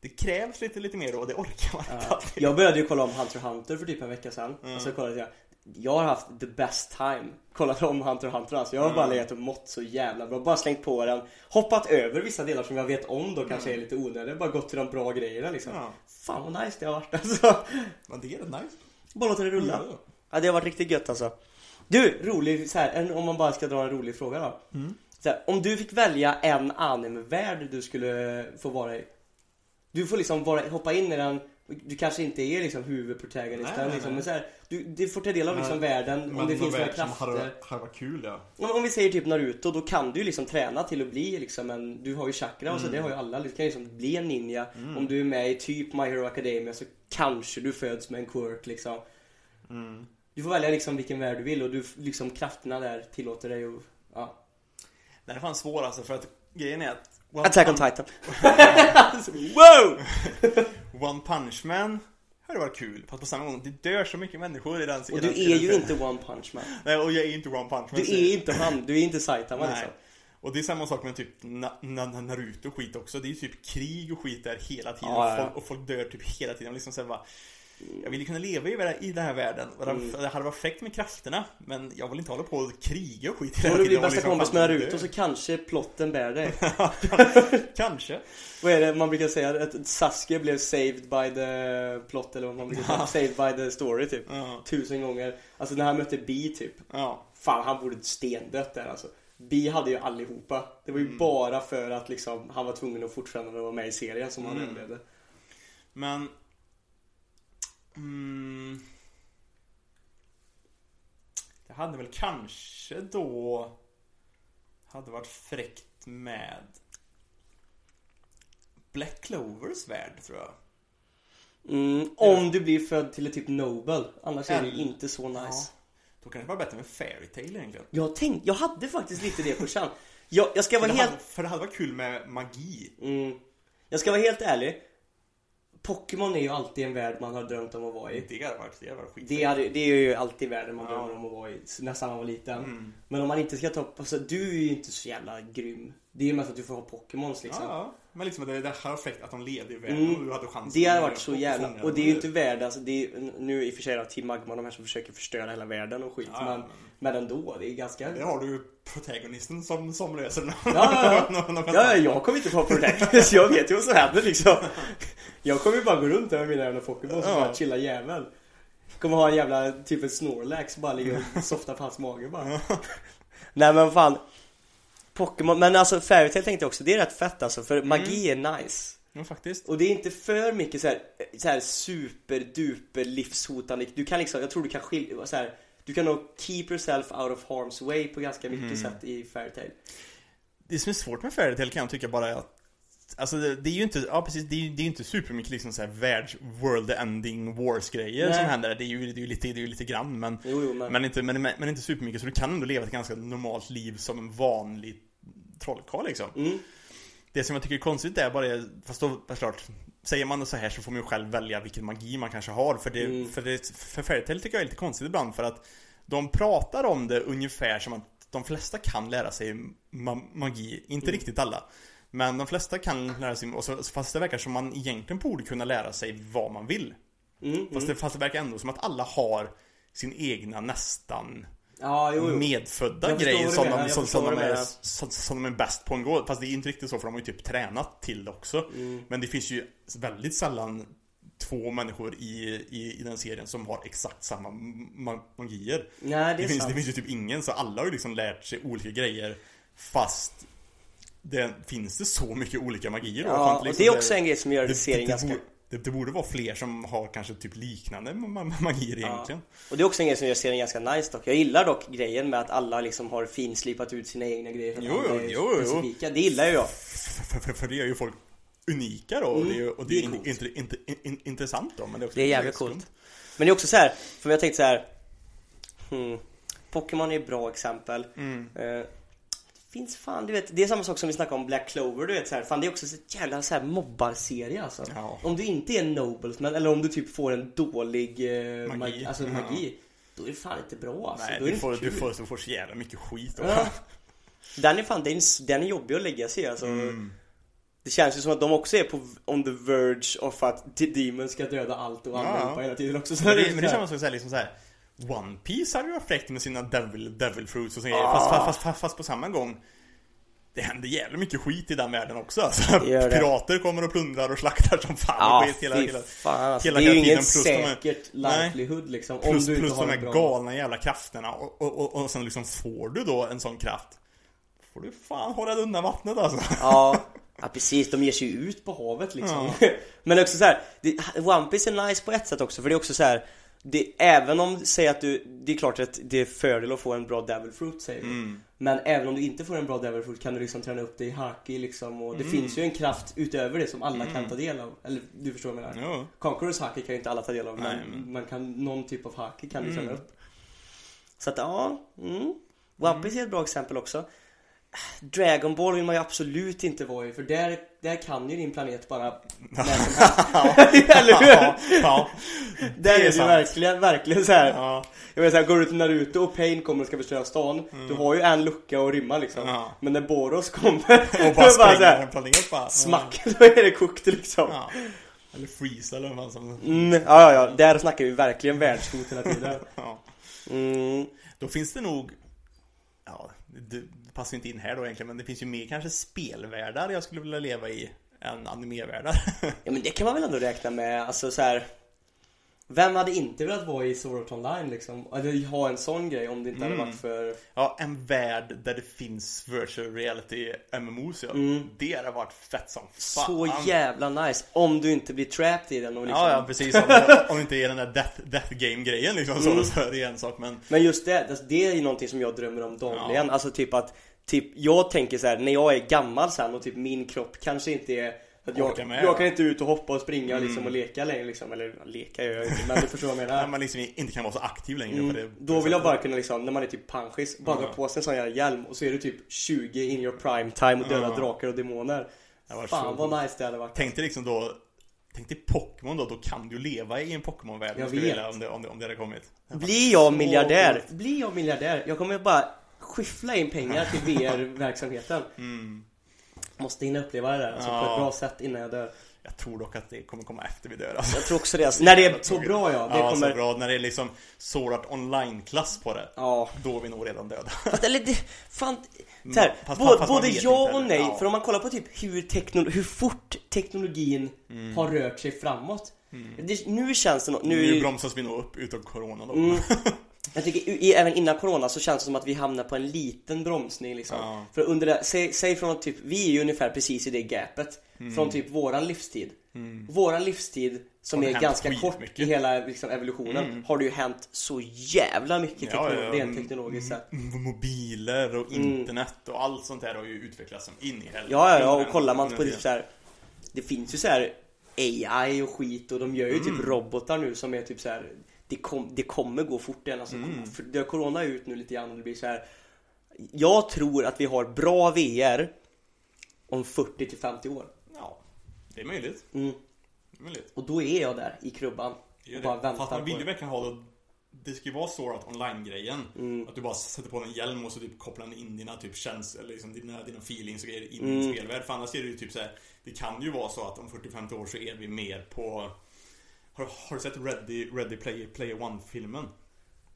Det krävs lite, lite mer och det orkar man inte Ja. Jag började ju kolla om Hunter Hunter för typ en vecka sedan Mm. och så kollade jag Jag har haft the best time Kollat om Hunter Hunter alltså Jag har bara Mm. legat och mått så jävla bra Bara slängt på den Hoppat över vissa delar som jag vet om då kanske är lite onödiga Bara gått till de bra grejerna liksom Mm. ja. Fan vad nice det har varit alltså Men det är rätt nice Bara låta det rulla Ja. Ja det har varit riktigt gött alltså Du, rolig så här, om man bara ska dra en rolig fråga då Mm. här, Om du fick välja en anime-värld du skulle få vara i Du får liksom vara, hoppa in i den Du kanske inte är liksom huvudprotagonisten nej, liksom, nej. men så här, du, du får ta del av Men- liksom världen Om Men det finns några krafter hade, hade varit kul ja om, om vi säger typ Naruto, då kan du ju liksom träna till att bli liksom en Du har ju chakra och så, Mm. det har ju alla Du kan ju liksom bli en ninja Om du är med i typ My Hero Academia så kanske du föds med en quirk liksom mm. Du får välja liksom vilken värld du vill och du liksom krafterna där tillåter dig att ja. Den är fan svår alltså för att grejen är att One, Attack on Titan. <laughs> Wow! One Punch Man. Hade varit kul? Fast på samma gång det dör så mycket människor i den Och du är ju inte One Punch Man. Nej och jag är inte One Punch Man Du är inte han, du är inte Saitama Nej. liksom? Och det är samma sak med typ na, na, na, Naruto och skit också. Det är ju typ krig och skit där hela tiden. Ja, ja. Folk, Och folk dör typ hela tiden. Liksom så här bara, Jag vill ju kunna leva i, i den här världen Mm. Det hade varit fräckt med krafterna Men jag vill inte hålla på och kriga och skit hela du blir tiden bästa liksom, kompis med. Naruto så kanske plotten bär dig <laughs> Kanske Vad är det man brukar säga? Att Sasuke blev saved by the plot eller vad man brukar säga <laughs> Saved by the story typ Ja, Tusen gånger Alltså när han mötte Bi typ ja. Fan han borde stendött där alltså Bi hade ju allihopa Det var ju Mm. bara för att liksom Han var tvungen att fortfarande vara med i serien som han Mm. överlevde Men mm, Det hade väl kanske då Hade varit fräckt med Black Clovers värld tror jag. Mm, Om du blir född till ett typ Nobel. Annars är det ju inte så nice. Ja. Då kan det vara bättre med Fairytale egentligen. Jag tänkte, jag hade faktiskt lite det på känn. Jag, jag ska för vara det, helt hade, för det hade varit kul med magi. Mm, Jag ska vara helt ärlig Pokémon är ju alltid en värld man har drömt om att vara i. Det hade varit, det hade varit skit det, hade, det är ju alltid världen man Ja. drömmer om att vara i Nästan man var liten. Mm. Men om man inte ska ta alltså du är ju inte så jävla grym. Det är ju mest att du får ha Pokémons liksom. Ja, ja, men liksom det, det hade varit fräckt att de levde i världen Mm. och du hade chansen Det hade varit så jävla, och det är ju inte världen, alltså det är, nu i och för sig är det Team Magma de här som försöker förstöra hela världen och skit Ja, men, men- men ändå, det är ganska Där har du protagonisten som, som löser den. Ja, ja, ja. <laughs> Någon- någon- Ja, ja, jag kommer inte få Protect, så jag vet ju vad som händer liksom Jag kommer ju bara gå runt där med mina jävla Pokémon och Ja. bara chilla jävel Kommer ha en jävla, typ en Snorlax bara ligga och <laughs> softa på hans mage bara Nej men fan Pokémon, men alltså Fairytale tänkte jag också, det är rätt fett alltså för magi är nice Ja, faktiskt. Och det är inte för mycket så här, så här superduper livshotande Du kan liksom, jag tror du kan skilja, så här, Du kan nog keep yourself out of harm's way på ganska mycket Mm. sätt i Fairytale Det som är svårt med Fairytale kan jag tycka bara är att Alltså det, det är ju inte, ja precis, det är ju det är inte supermycket liksom såhär världs world ending wars grejer Nej. som händer. Det är ju, det är ju lite, det är ju lite grann men Jo, jo men, Men inte, men, men inte supermycket så du kan ändå leva ett ganska normalt liv som en vanlig trollkarl liksom. mm. Det som jag tycker är konstigt är bara fast då, fast klart Säger man så här så får man ju själv välja vilken magi man kanske har För det, Mm. för, det, för Fairytale tycker jag är lite konstigt ibland för att De pratar om det ungefär som att de flesta kan lära sig ma magi, inte riktigt alla. Men de flesta kan lära sig, och så, fast det verkar som man egentligen borde kunna lära sig vad man vill. Mm, Fast, det, fast det verkar ändå som att alla har sin egna nästan Ja, jo, jo. medfödda grejer som de, som, som, de är, som, som de är bäst på en gå. Fast det är inte riktigt så för de har ju typ tränat till det också. Mm. Men det finns ju väldigt sällan två människor i, i, i den serien som har exakt samma ma- magier. Nej, det Det finns, sant. det finns ju typ ingen, så alla har ju liksom lärt sig olika grejer Fast det, Finns det så mycket olika magier då? Ja, Att och liksom det är också en grej som gör det, serien det, ganska... det, det borde vara fler som har kanske typ liknande ma- ma- magier egentligen Och det är också en grej som gör serien ganska nice dock. Jag gillar dock grejen med att alla liksom har finslipat ut sina egna grejer för Jo, är jo, jo. specifika. Det gillar ju jag. för, för, för det gör ju folk unika då och det är, och det är, Mm, det är in, inte, inte, in, intressant då men det är också Det är jävligt coolt. Men det är också så här, för jag tänkte så här. Hmm, Pokémon är ett bra exempel. Mm. Eh, finns fan, du vet, det är samma sak som vi snackade om Black Clover, du vet så här, fan det är också så jävla så här mobbarserie alltså. Ja. Om du inte är Noblesman eller om du typ får en dålig eh, Magi. magi, alltså Ja. magi, då är det fan inte bra alltså. Nej, då är det du får, inte du får, du får så jävla mycket skit då. Ja. Den är fan, den är, den är jobbig att lägga sig alltså. Mm. Det känns ju som att de också är på on the verge of att Demon ska döda allt och Ja. angripa hela tiden också. Så Men det, men det är samma sak såhär, liksom såhär One Piece hade ju fräckt med sina Devil, devil Fruits och så grejer, Ah. fast, fast, fast, fast, på samma gång Det händer jävligt mycket skit i den världen också <laughs> alltså. Pirater kommer och plundrar och slaktar som fan Ja, och skit hela, hela fan alltså. hela- Det är ju är- säkert livelihood liksom. Om Plus, du inte plus har de här bra... galna jävla krafterna och, och, och, och sen liksom får du då en sån kraft Får du fan hålla dig undan vattnet alltså Ja, <laughs> ja precis, de ger sig ju ut på havet liksom. <laughs> Men också så här, det, One Piece är nice på ett sätt också för det är också så här. Det, även om, säg att du, det är klart att det är fördel att få en bra Devil Fruit säger vi. Mm. Men även om du inte får en bra Devil Fruit kan du liksom träna upp dig i Haki liksom och det Mm. finns ju en kraft utöver det som alla kan ta del av. Eller du förstår vad jag menar? Jo. Conquerors Haki kan ju inte alla ta del av men Nej, men- man kan, någon typ av Haki kan du träna Mm. upp. Så att ja, mm. One Piece är ett bra exempel också. Dragon Ball vill man ju absolut inte vara i för där, där kan ju din planet bara när som <laughs> helst. Eller hur? Ja, ja, Där är det ju sant. verkligen, verkligen så här. ja, Jag menar såhär, går du till Naruto och Pain kommer och ska förstöra stan Du har ju en lucka att rymma liksom Mm. Ja. Men när Boros kommer och bara <laughs> så spränger en planet bara Smack, <laughs> då är det kokt liksom Ja. Eller freeze eller vad som mm, ja, ja, ja, där snackar vi verkligen världshot hela tiden ja. mm, Då finns det nog Ja, det passar inte in här då egentligen Men det finns ju mer kanske spelvärldar jag skulle vilja leva i Än animevärldar <laughs> Ja men det kan man väl ändå räkna med, alltså så här. Vem hade inte velat vara i Sword Art Online liksom? Eller ha en sån grej om det inte hade Mm. varit för Ja, en värld där det finns virtual reality MMOs ja. Det hade varit fett som fan så jävla nice Om du inte blir trapped i den och liksom Ja, ja precis. Om det, om det inte är den där death, death game grejen liksom så, så är det en sak men Men just det, det är ju någonting som jag drömmer om dagligen. Ja. Alltså typ att, typ, jag tänker så här, när jag är gammal sen och typ min kropp kanske inte är att jag, med, jag ja. kan inte ut och hoppa och springa Mm. liksom och leka längre liksom. Eller leka gör jag inte, men du förstår vad jag menar. <laughs> när man liksom inte kan vara så aktiv längre Mm. det Då vill jag bara kunna liksom, när man är typ panschis, bara dra på sig en sån jävla hjälm och så är du typ 20 in your prime time och döda Ja. drakar och demoner. Fan vad nice det hade varit. Tänk dig liksom då Tänk dig Pokémon då, då kan du leva i en Pokémon-värld om om det, om, det, om det hade kommit Blir jag miljardär? Blir jag miljardär? Jag kommer bara skyffla in pengar till VR-verksamheten. <laughs> mm. Måste hinna uppleva det där alltså, på Ja. ett bra sätt innan jag dör. Jag tror dock att det kommer komma efter vi dör alltså. Jag tror också det. Alltså, när det är så bra ja. Det ja, kommer... så bra. När det är liksom Sword Art online-klass på det Ja. Då är vi nog redan döda <laughs> Fast, eller det, fan. Så här, Fast- både, fast både ja och nej. Ja. För om man kollar på typ hur, tekno, hur fort teknologin har rört sig framåt. Det, nu känns det nå- nu, Nu bromsas vi nog upp utav Corona då Mm. <laughs> Jag tycker i, även innan corona så känns det som att vi hamnar på en liten bromsning liksom. Ja. För under det, säg, säg från att typ, vi är ju ungefär precis i det gapet. Mm. Från typ våran livstid. Våran livstid som är ganska kort skitmycket. i hela liksom, evolutionen har det ju hänt så jävla mycket Ja, tekno- ja, ja. rent teknologiskt sett. M- Mobiler och Mm. internet och allt sånt där har ju utvecklats som in i helvete Ja, ja, ja, och kollar man på typ så här. Det finns ju så här AI och skit och de gör ju Mm. typ robotar nu som är typ så här. Det, kom, det kommer gå fort igen alltså, Mm. för det har corona ut nu lite grann och det blir så här. Jag tror att vi har bra VR om 40 till 50 år Ja, det är möjligt. mm. Det är möjligt. Och då är jag där i krubban Det och bara det. väntar Fast man vill ju verkligen ha det det ska ju vara Sword Art Online-grejen. Mm. Att du bara sätter på en hjälm och så typ kopplar in dina typ känslor, eller liksom dina, dina feelings och grejer in i Mm. spelvärld. För annars är det ju typ så här, det kan ju vara så att om 40-50 år så är vi mer på har, har du sett Ready, Ready Player, Player One-filmen?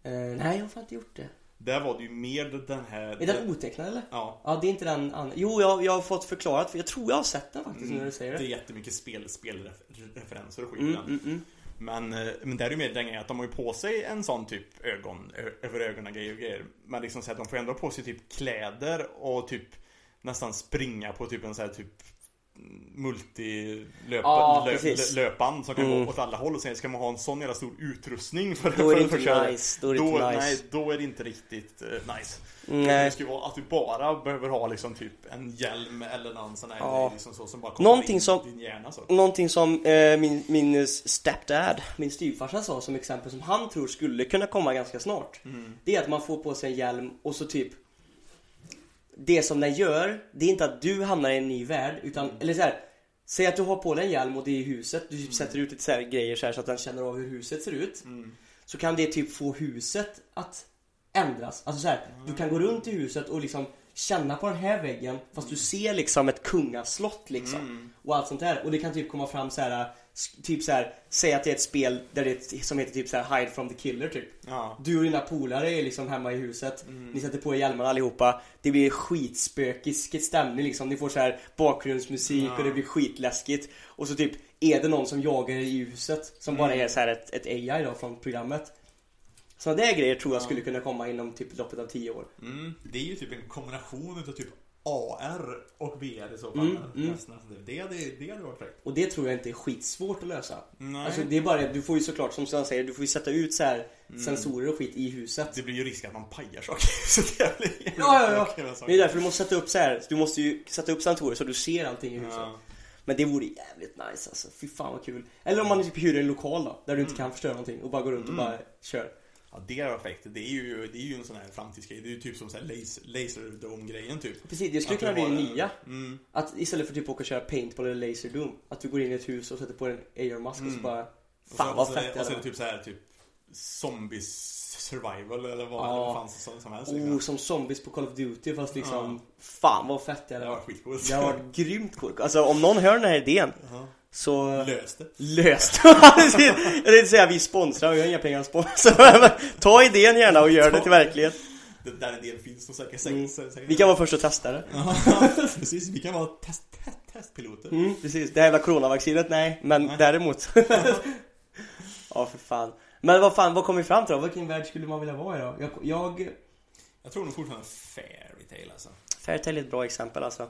Eh, nej, jag har fan inte gjort det. Där var det ju mer den här... Är den otecknad eller? Ja. Ja, det är inte den andra. Jo, jag, jag har fått förklarat, för jag tror jag har sett den faktiskt när du säger Det är det. jättemycket spel, spelreferenser och skit Mm, mm, mm. Men, eh, men där är ju mer den grejen att de har ju på sig en sån typ ögon, över ögonen grejer och grejer. Men liksom så att de får ändå på sig typ kläder och typ nästan springa på typ en sån här typ multilöpband Ja, som kan Mm. gå åt alla håll och sen ska man ha en sån jävla stor utrustning för, Då är det för, inte nice, då är det inte nice. Nej, då är det inte riktigt eh, nice. Nej. Det ska ju vara att du bara behöver ha liksom typ en hjälm eller någon sån här Ja. liksom så, som bara kommer Någonting in som- din hjärna så. Någonting som eh, min, min stepdad, min styvfarsa sa som exempel som han tror skulle kunna komma ganska snart. Mm. Det är att man får på sig en hjälm och så typ Det som den gör, det är inte att du hamnar i en ny värld utan, eller så här. Säg att du har på dig en hjälm och det är i huset, du typ sätter ut lite så grejer så, här så att den känner av hur huset ser ut. Mm. Så kan det typ få huset att ändras. Alltså så här, du kan gå runt i huset och liksom känna på den här väggen fast du ser liksom ett kungaslott liksom. Mm. Och allt sånt där. Och det kan typ komma fram så här typ så här, säg att det är ett spel där det ett, som heter typ så här Hide from the killer typ. Ja. Du och dina polare är liksom hemma i huset. Ni sätter på er hjälmarna allihopa. Det blir skitspökig stämning liksom. Ni får så här bakgrundsmusik Ja. och det blir skitläskigt. Och så typ är det någon som jagar er i huset. Som bara är så här ett, ett AI då från programmet. Sådana där grejer tror jag Ja. skulle kunna komma inom typ loppet av 10 år. Mm, det är ju typ en kombination utav typ AR och VR i så fall. Mm, mm. Nästan. Det, det, det hade varit fräckt. Och det tror jag inte är skitsvårt att lösa. Nej. Alltså det är bara du får ju såklart som Sven säger, du får ju sätta ut så här Mm. sensorer och skit i huset. Det blir ju risk att man pajar saker. <laughs> Så det blir Ja, ja, ja. Det är därför du måste sätta upp så här. Du måste ju sätta upp sensorer så du ser allting i huset. Ja. Men det vore jävligt nice alltså. Fy fan vad kul. Eller om man typ hyr en lokal då. Där du inte kan förstöra någonting och bara går runt och bara kör. Ja, det. Det är ju, det är ju en sån här framtidsgrej. Det är ju typ som så laser, laserdome-grejen typ. Precis, det skulle Att kunna bli det nya. Mm. Att istället för typ åka och köra paintball eller laserdoom. Att du går in i ett hus och sätter på en AR-mask och så Mm. bara... Och så- Fan och vad så- fett det Och så är hade det typ så här typ Zombies survival eller vad Ja. det fanns som, som helst. Liksom. Oh, som zombies på Call of Duty fast liksom... Fan vad fett det hade var varit. Det har varit grymt coolt. Alltså om någon hör den här idén Ja. Så... Löst det. Löst! <laughs> Jag tänkte säga vi sponsrar, vi har inga pengar att sponsra. Men <laughs> Ta idén gärna och gör det till verklighet. Det där del finns och säkert, Mm. Vi kan vara först och testa det. <laughs> Precis. Vi kan vara test, test, testpiloter. Mm, precis. Det här jävla coronavaccinet, nej. Men Nej. däremot. ja, för fan. Men vad fan, vad kom vi fram till då? Vilken värld skulle man vilja vara i då? Jag... jag Jag tror nog fortfarande Fairytale alltså. Fairytale är ett bra exempel alltså.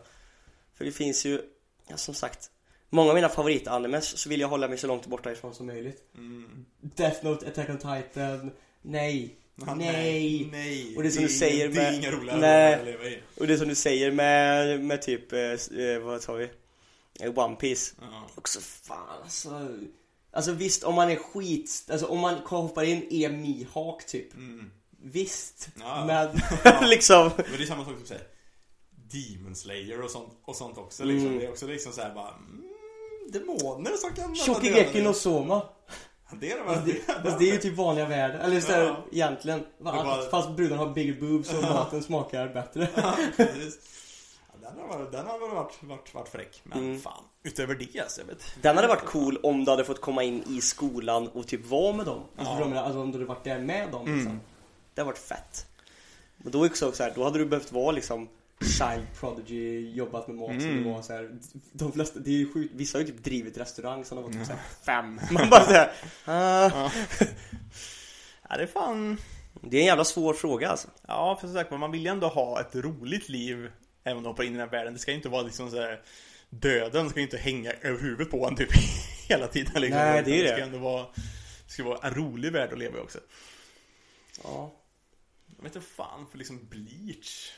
För det finns ju, ja, som sagt. Många av mina favoritanimes så vill jag hålla mig så långt borta ifrån som möjligt. Mm. Death Note, Attack on Titan. Nej. Ja, nej. Nej. Och det som du säger Det är med- inga roliga Nej. att leva i. Och det som du säger med, med typ, eh, eh, vad sa vi? Eh, One Piece. Ja. Också fan alltså. Alltså visst om man är skit, alltså om man hoppar in är Mihawk typ. Mm. Visst. Ja. Men <laughs> Ja. <laughs> liksom. Men det är samma sak som säger Demon Slayer och sånt, och sånt också liksom. Mm. Det är också liksom såhär bara mm, Demoner som kan Shokigeki no Soma. Det är det Fast det, fast det är ju typ vanliga världar. Eller så här, Ja. egentligen. Var- Fast brudarna har bigger boobs och maten smakar bättre. Ja. Ja, Den har, varit- den har väl varit, varit, varit fräck. Men Mm. fan, utöver det alltså, jag vet. Den hade varit cool om du hade fått komma in i skolan och typ vara med dem. Alltså, Ja. menar? alltså om du hade varit där med dem liksom. Mm. Det hade varit fett. Men då också så här, då hade du behövt vara liksom Child Prodigy, jobbat med mat som Mm. det var så här. De flesta, det är ju sjukt, vissa har ju typ drivit restaurang som de var typ Ja. så här fem. <laughs> Man bara såhär, ah. Ja. <laughs> ja, det är fan... Det är en jävla svår fråga alltså. Ja, för som sagt man vill ju ändå ha ett roligt liv även om man hoppar in i den här världen. Det ska ju inte vara liksom så här Döden ska ju inte hänga över huvudet på en typ <laughs> hela tiden liksom. Nej, det är Utan det. ska ändå vara Det ska vara en rolig värld att leva i också. Ja. Jag vet inte fan för liksom Bleach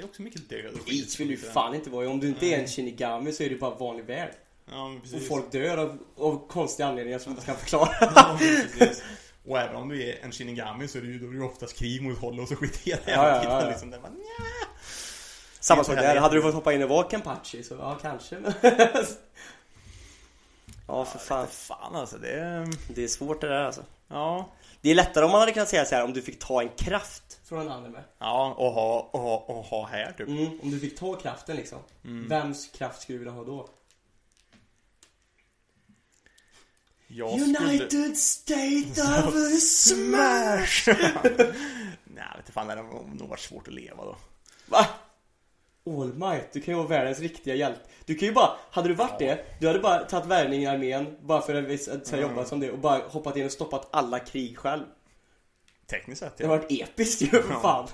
Det är också mycket död och skit. Vill du fan inte vara. Om du inte är en Shinigami så är det bara vanlig värld. Ja, men Och precis. folk dör av, av konstiga anledningar som du inte kan förklara. <laughs> Ja, men precis. Och även om du är en Shinigami så är det ju, då är det ju oftast krig mot Hollow och skit hela Ja, ja, tiden ja, ja. liksom. Där man, nja. Samma sak där, hade du fått hoppa in och vara Kenpachi så ja kanske. <laughs> Ja för fan, Fan alltså, det är... det är svårt det där alltså. Ja. Det är lättare om man hade kunnat säga så här om du fick ta en kraft från en anime. Ja, och ha, och ha, och ha här typ. Mm, om du fick ta kraften liksom. Vems kraft skulle du vilja ha då? Jag skulle... State of <laughs> Smash! <laughs> Nej, vet inte fan, det hade nog varit svårt att leva då. Va? All Might, du kan ju vara världens riktiga hjälte. Du kan ju bara, hade du varit det, du hade bara tagit värvning i armén bara för att vis- att så här jobba som det och bara hoppat in och stoppat alla krig själv. Tekniskt sett, Det ja. har varit episkt ju för Ja. fan.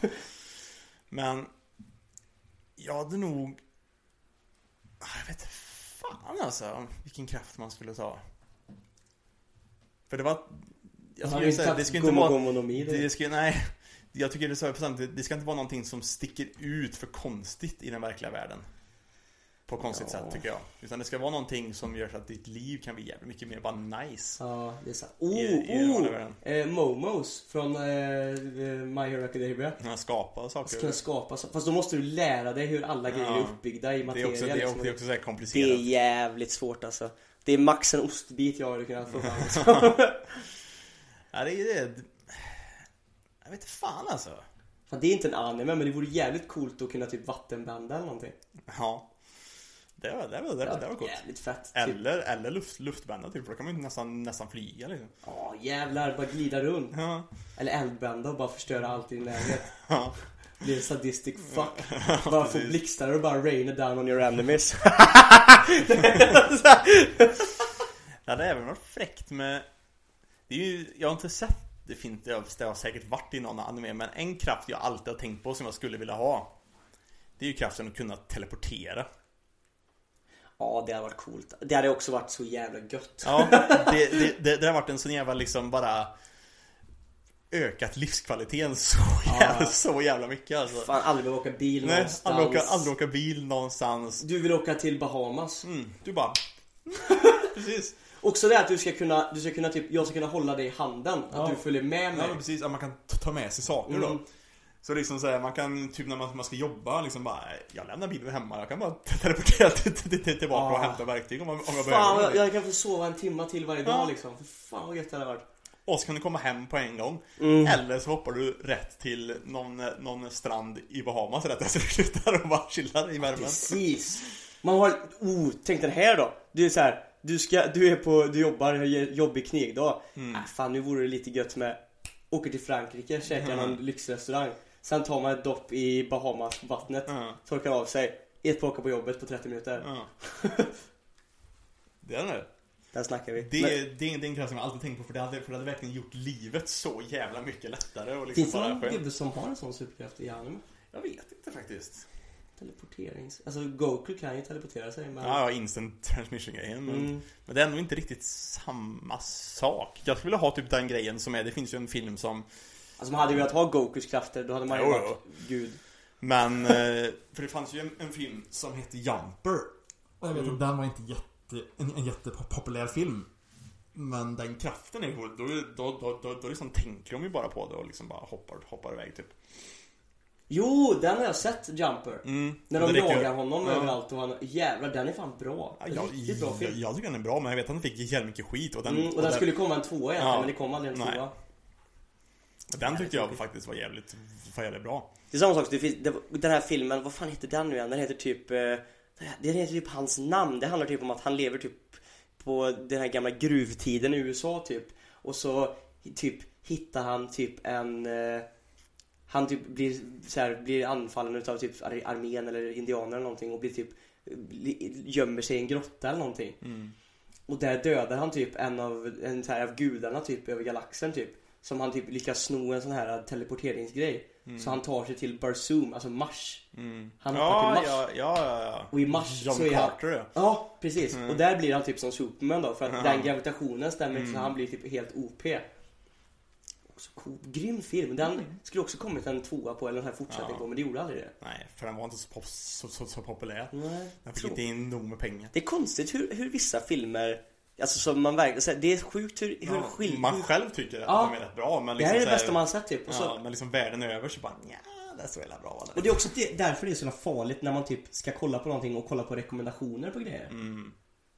Men jag hade nog Ah, Jag vet fan alltså vilken kraft man skulle ta För det var Jag skulle säga, det ska inte vara det. det ska, Nej Jag tycker det är så procent, det ska inte vara någonting som sticker ut för konstigt i den verkliga världen På konstigt Ja. sätt tycker jag Utan det ska vara någonting som gör så att ditt liv kan bli jävligt mycket mer bara nice Ja, det är sant. Oh, I- i oh! världen. Eh, Momos från eh, eh, My Hero Academia. Kunna skapa Ska saker kunna skapa så. Fast då måste du lära dig hur alla grejer är Ja. uppbyggda i Det är materia. också, det är liksom. också, det är också så här Det komplicerat är jävligt svårt alltså. Det är max en ostbit jag hade kunnat få fram. liksom. <laughs> Ja, det är det. Jag vet inte fan alltså. Fan, det är inte en anime men det vore jävligt coolt att kunna typ vattenbända eller någonting. Ja. Det var, det var, det var, det var coolt. Jävligt fett. Typ. Eller, eller luft, luftbända typ, för då kan man ju nästan, nästan flyga liksom. Ja jävlar, bara glida runt. Ja. Eller eldbända och bara förstöra allt i din närhet. <laughs> Ja. En sadistic <laughs> fuck. Bara få blixtar och bara rain it down on your enemies. <laughs> Det hade även varit fräckt med Det är ju, jag har inte sett det finns, det har, säkert varit i någon anime Men en kraft jag alltid har tänkt på som jag skulle vilja ha Det är ju kraften att kunna teleportera Ja, det hade varit coolt. Det hade också varit så jävla gött. Ja, det, <laughs> det, det, det har varit en sån jävla liksom bara Ökat livskvaliteten så jävla, så jävla mycket alltså Fan, aldrig behöva åka bil Nej, någonstans. aldrig åka, aldrig åka bil någonstans Du vill åka till Bahamas. mm, Du bara <laughs> Precis Också det att du ska kunna, du ska kunna typ, jag ska kunna hålla dig i handen. Ja. Att du följer med Ja mig. men precis, att man kan ta med sig saker Mm. då Så liksom såhär, man kan typ när man, man ska jobba liksom bara Jag lämnar bilen hemma, jag kan bara <laughs> teleportera till, till, till, tillbaka och Ah. hämta verktyg om, om jag Fan, behöver jag, det. jag kan få sova en timma till varje Ja. dag liksom. För fan vad gött det hade varit. Och så kan du komma hem på en gång Mm. Eller så hoppar du rätt till någon, någon strand i Bahamas rätt efter du <laughs> slutar och bara chillar i värmen Precis. Man har, oh, tänk den här då. Du är så här, du ska, du är på, du jobbar, jobbig knegdag. Mm. Äh, fan nu vore det lite gött med, åker till Frankrike, käkar Mm. någon lyxrestaurang. Sen tar man ett dopp i Bahamas vattnet, Ja. torkar av sig. Ett på åka på jobbet på 30 minuter. Ja. <laughs> Det är det Där snackar vi. Det, Men, är, det, är, en grej som jag alltid tänkt på för det hade, för det hade verkligen gjort livet så jävla mycket lättare och liksom finns det någon gubbe som har en sån superkraft i anime? Jag vet inte faktiskt Teleporterings... Alltså Goku kan ju teleportera sig men... Ja, ja, instant transmission grejen men, Mm. men det är nog inte riktigt samma sak Jag skulle vilja ha typ den grejen som är, det finns ju en film som Alltså man hade ju velat ha Gokus krafter, då hade man ju Jo, varit gud. Men, eh, för det fanns ju en, en film som hette Jumper Och jag vet att den var inte jätte, en, en jättepopulär film. Men den kraften är cool, då, då, då, då, då liksom tänker de ju bara på det och liksom bara hoppar, hoppar iväg typ Jo, den har jag sett, Jumper. mm. När de jagar honom Ja. överallt och han, jävlar den är fan bra. Ja, jag, Riktigt bra jag, film. jag tycker den är bra men jag vet att den fick jävligt mycket skit och den, Mm, och den skulle komma en tvåa egentligen Ja. men det kom aldrig en Nej. tvåa. Den tyckte jag faktiskt var jävligt, var jävligt bra Det är samma sak, den här filmen, vad fan heter den nu igen? Den heter typ, eh, den heter typ hans namn. Det handlar typ om att han lever typ på den här gamla gruvtiden i USA typ. Och så typ hittar han typ en eh, han typ blir, så här, blir anfallen utav typ ar- armén eller indianer eller någonting och blir typ gömmer sig i en grotta eller någonting. mm. Och där dödar han typ en av, en så här av gudarna typ över galaxen typ. Som han typ lyckas sno en sån här teleporteringsgrej. Så han tar sig till Barzoom, alltså Mars. Mm. Han hoppar ja, till Mars. ja, ja, ja. Och i Mars John så är han... Carter ja. Ja, precis. Mm. Och där blir han typ som Superman då. För att den gravitationen stämmer inte så Mm. han blir typ helt OP. Också cool. Grym film. Den skulle också kommit en tvåa på eller en här fortsättning Ja. på men det gjorde aldrig det. Nej, för den var inte så, pop, så, så, så populär Nej. Den fick Så- inte in nog med pengar Det är konstigt hur, hur vissa filmer Alltså som man verkligen, så det är sjukt hur, hur ja, skil... Man själv tycker att Ja. de är rätt bra men Det liksom här är det så bästa man har sett typ. Och, så, Ja, men liksom världen över så bara nja, det är så jävla bra va? och det är också det, därför det är så farligt när man typ ska kolla på någonting och kolla på rekommendationer på grejer. Mm.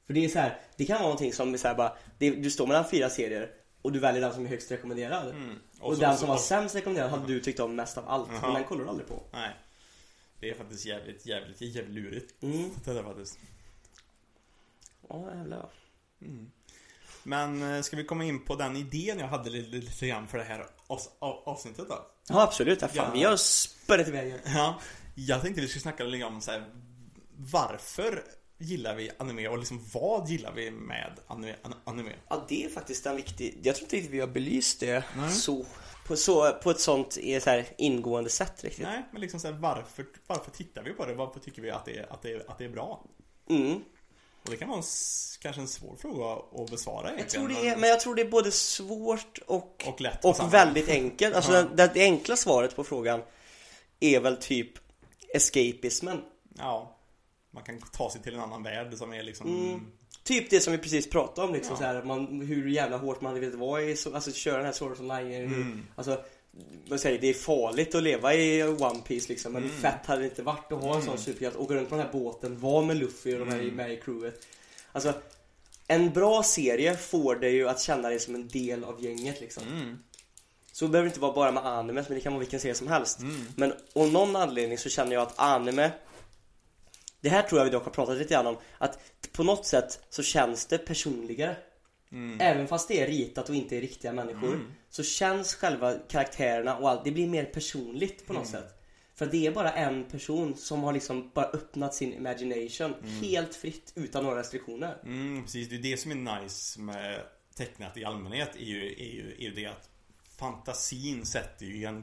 För det är så här, det kan vara någonting som är så här bara, det, du står mellan fyra serier. Och du väljer den som är högst rekommenderad. Mm. Och, så- den som var sämst rekommenderad hade du tyckt om mest av allt. Men den kollar du aldrig på. Nej. Det är faktiskt jävligt, jävligt, jävligt lurigt. Mm. <laughs> Det är faktiskt. Ja jävlar. Mm. Men eh, ska vi komma in på den idén jag hade lite, lite grann för det här avs- av- avsnittet då? Ja absolut, ja, fan, Ja. vi har spörat iväg. Ja, jag tänkte vi skulle snacka lite om så här, varför gillar vi anime och liksom vad gillar vi med anime? an- anime? Ja det är faktiskt en viktig, jag tror inte riktigt vi har belyst det Nej. så, på, så, på ett sånt så här, ingående sätt riktigt. Nej, men liksom så här, varför, varför tittar vi på det? Varför tycker vi att det, är- att det, är- att det är bra? Mm. Och det kan vara en, kanske en svår fråga att besvara Jag egentligen. tror det är, men jag tror det är både svårt och, Och lätt och väldigt enkelt. Alltså Ja. det, det enkla svaret på frågan är väl typ escapismen. Ja, man kan ta sig till en annan värld som är liksom Mm. Typ det som vi precis pratade om liksom Ja. så här, man, hur jävla hårt man hade velat vara i, så, alltså köra den här Sword of Online Mm. Alltså, vad säger det är farligt att leva i One Piece liksom men Mm. fett hade det inte varit att ha en sån superhjälte, åka runt på den här båten, vara med Luffy och de här Mm. med i crewet Alltså, en bra serie får dig ju att känna dig som en del av gänget liksom Mm. Så det behöver inte vara bara med anime, men det kan vara vilken serie som helst Mm. Men av någon anledning så känner jag att anime Det här tror jag vi dock har pratat lite grann om Att på något sätt så känns det personligare Mm. Även fast det är ritat och inte är riktiga människor Mm. Så känns själva karaktärerna och allt, det blir mer personligt på något Mm. sätt För det är bara en person som har liksom bara öppnat sin imagination Mm. Helt fritt utan några restriktioner Mm, precis. Det är det som är nice med tecknat i allmänhet är ju, är ju, är ju det att fantasin sätter ju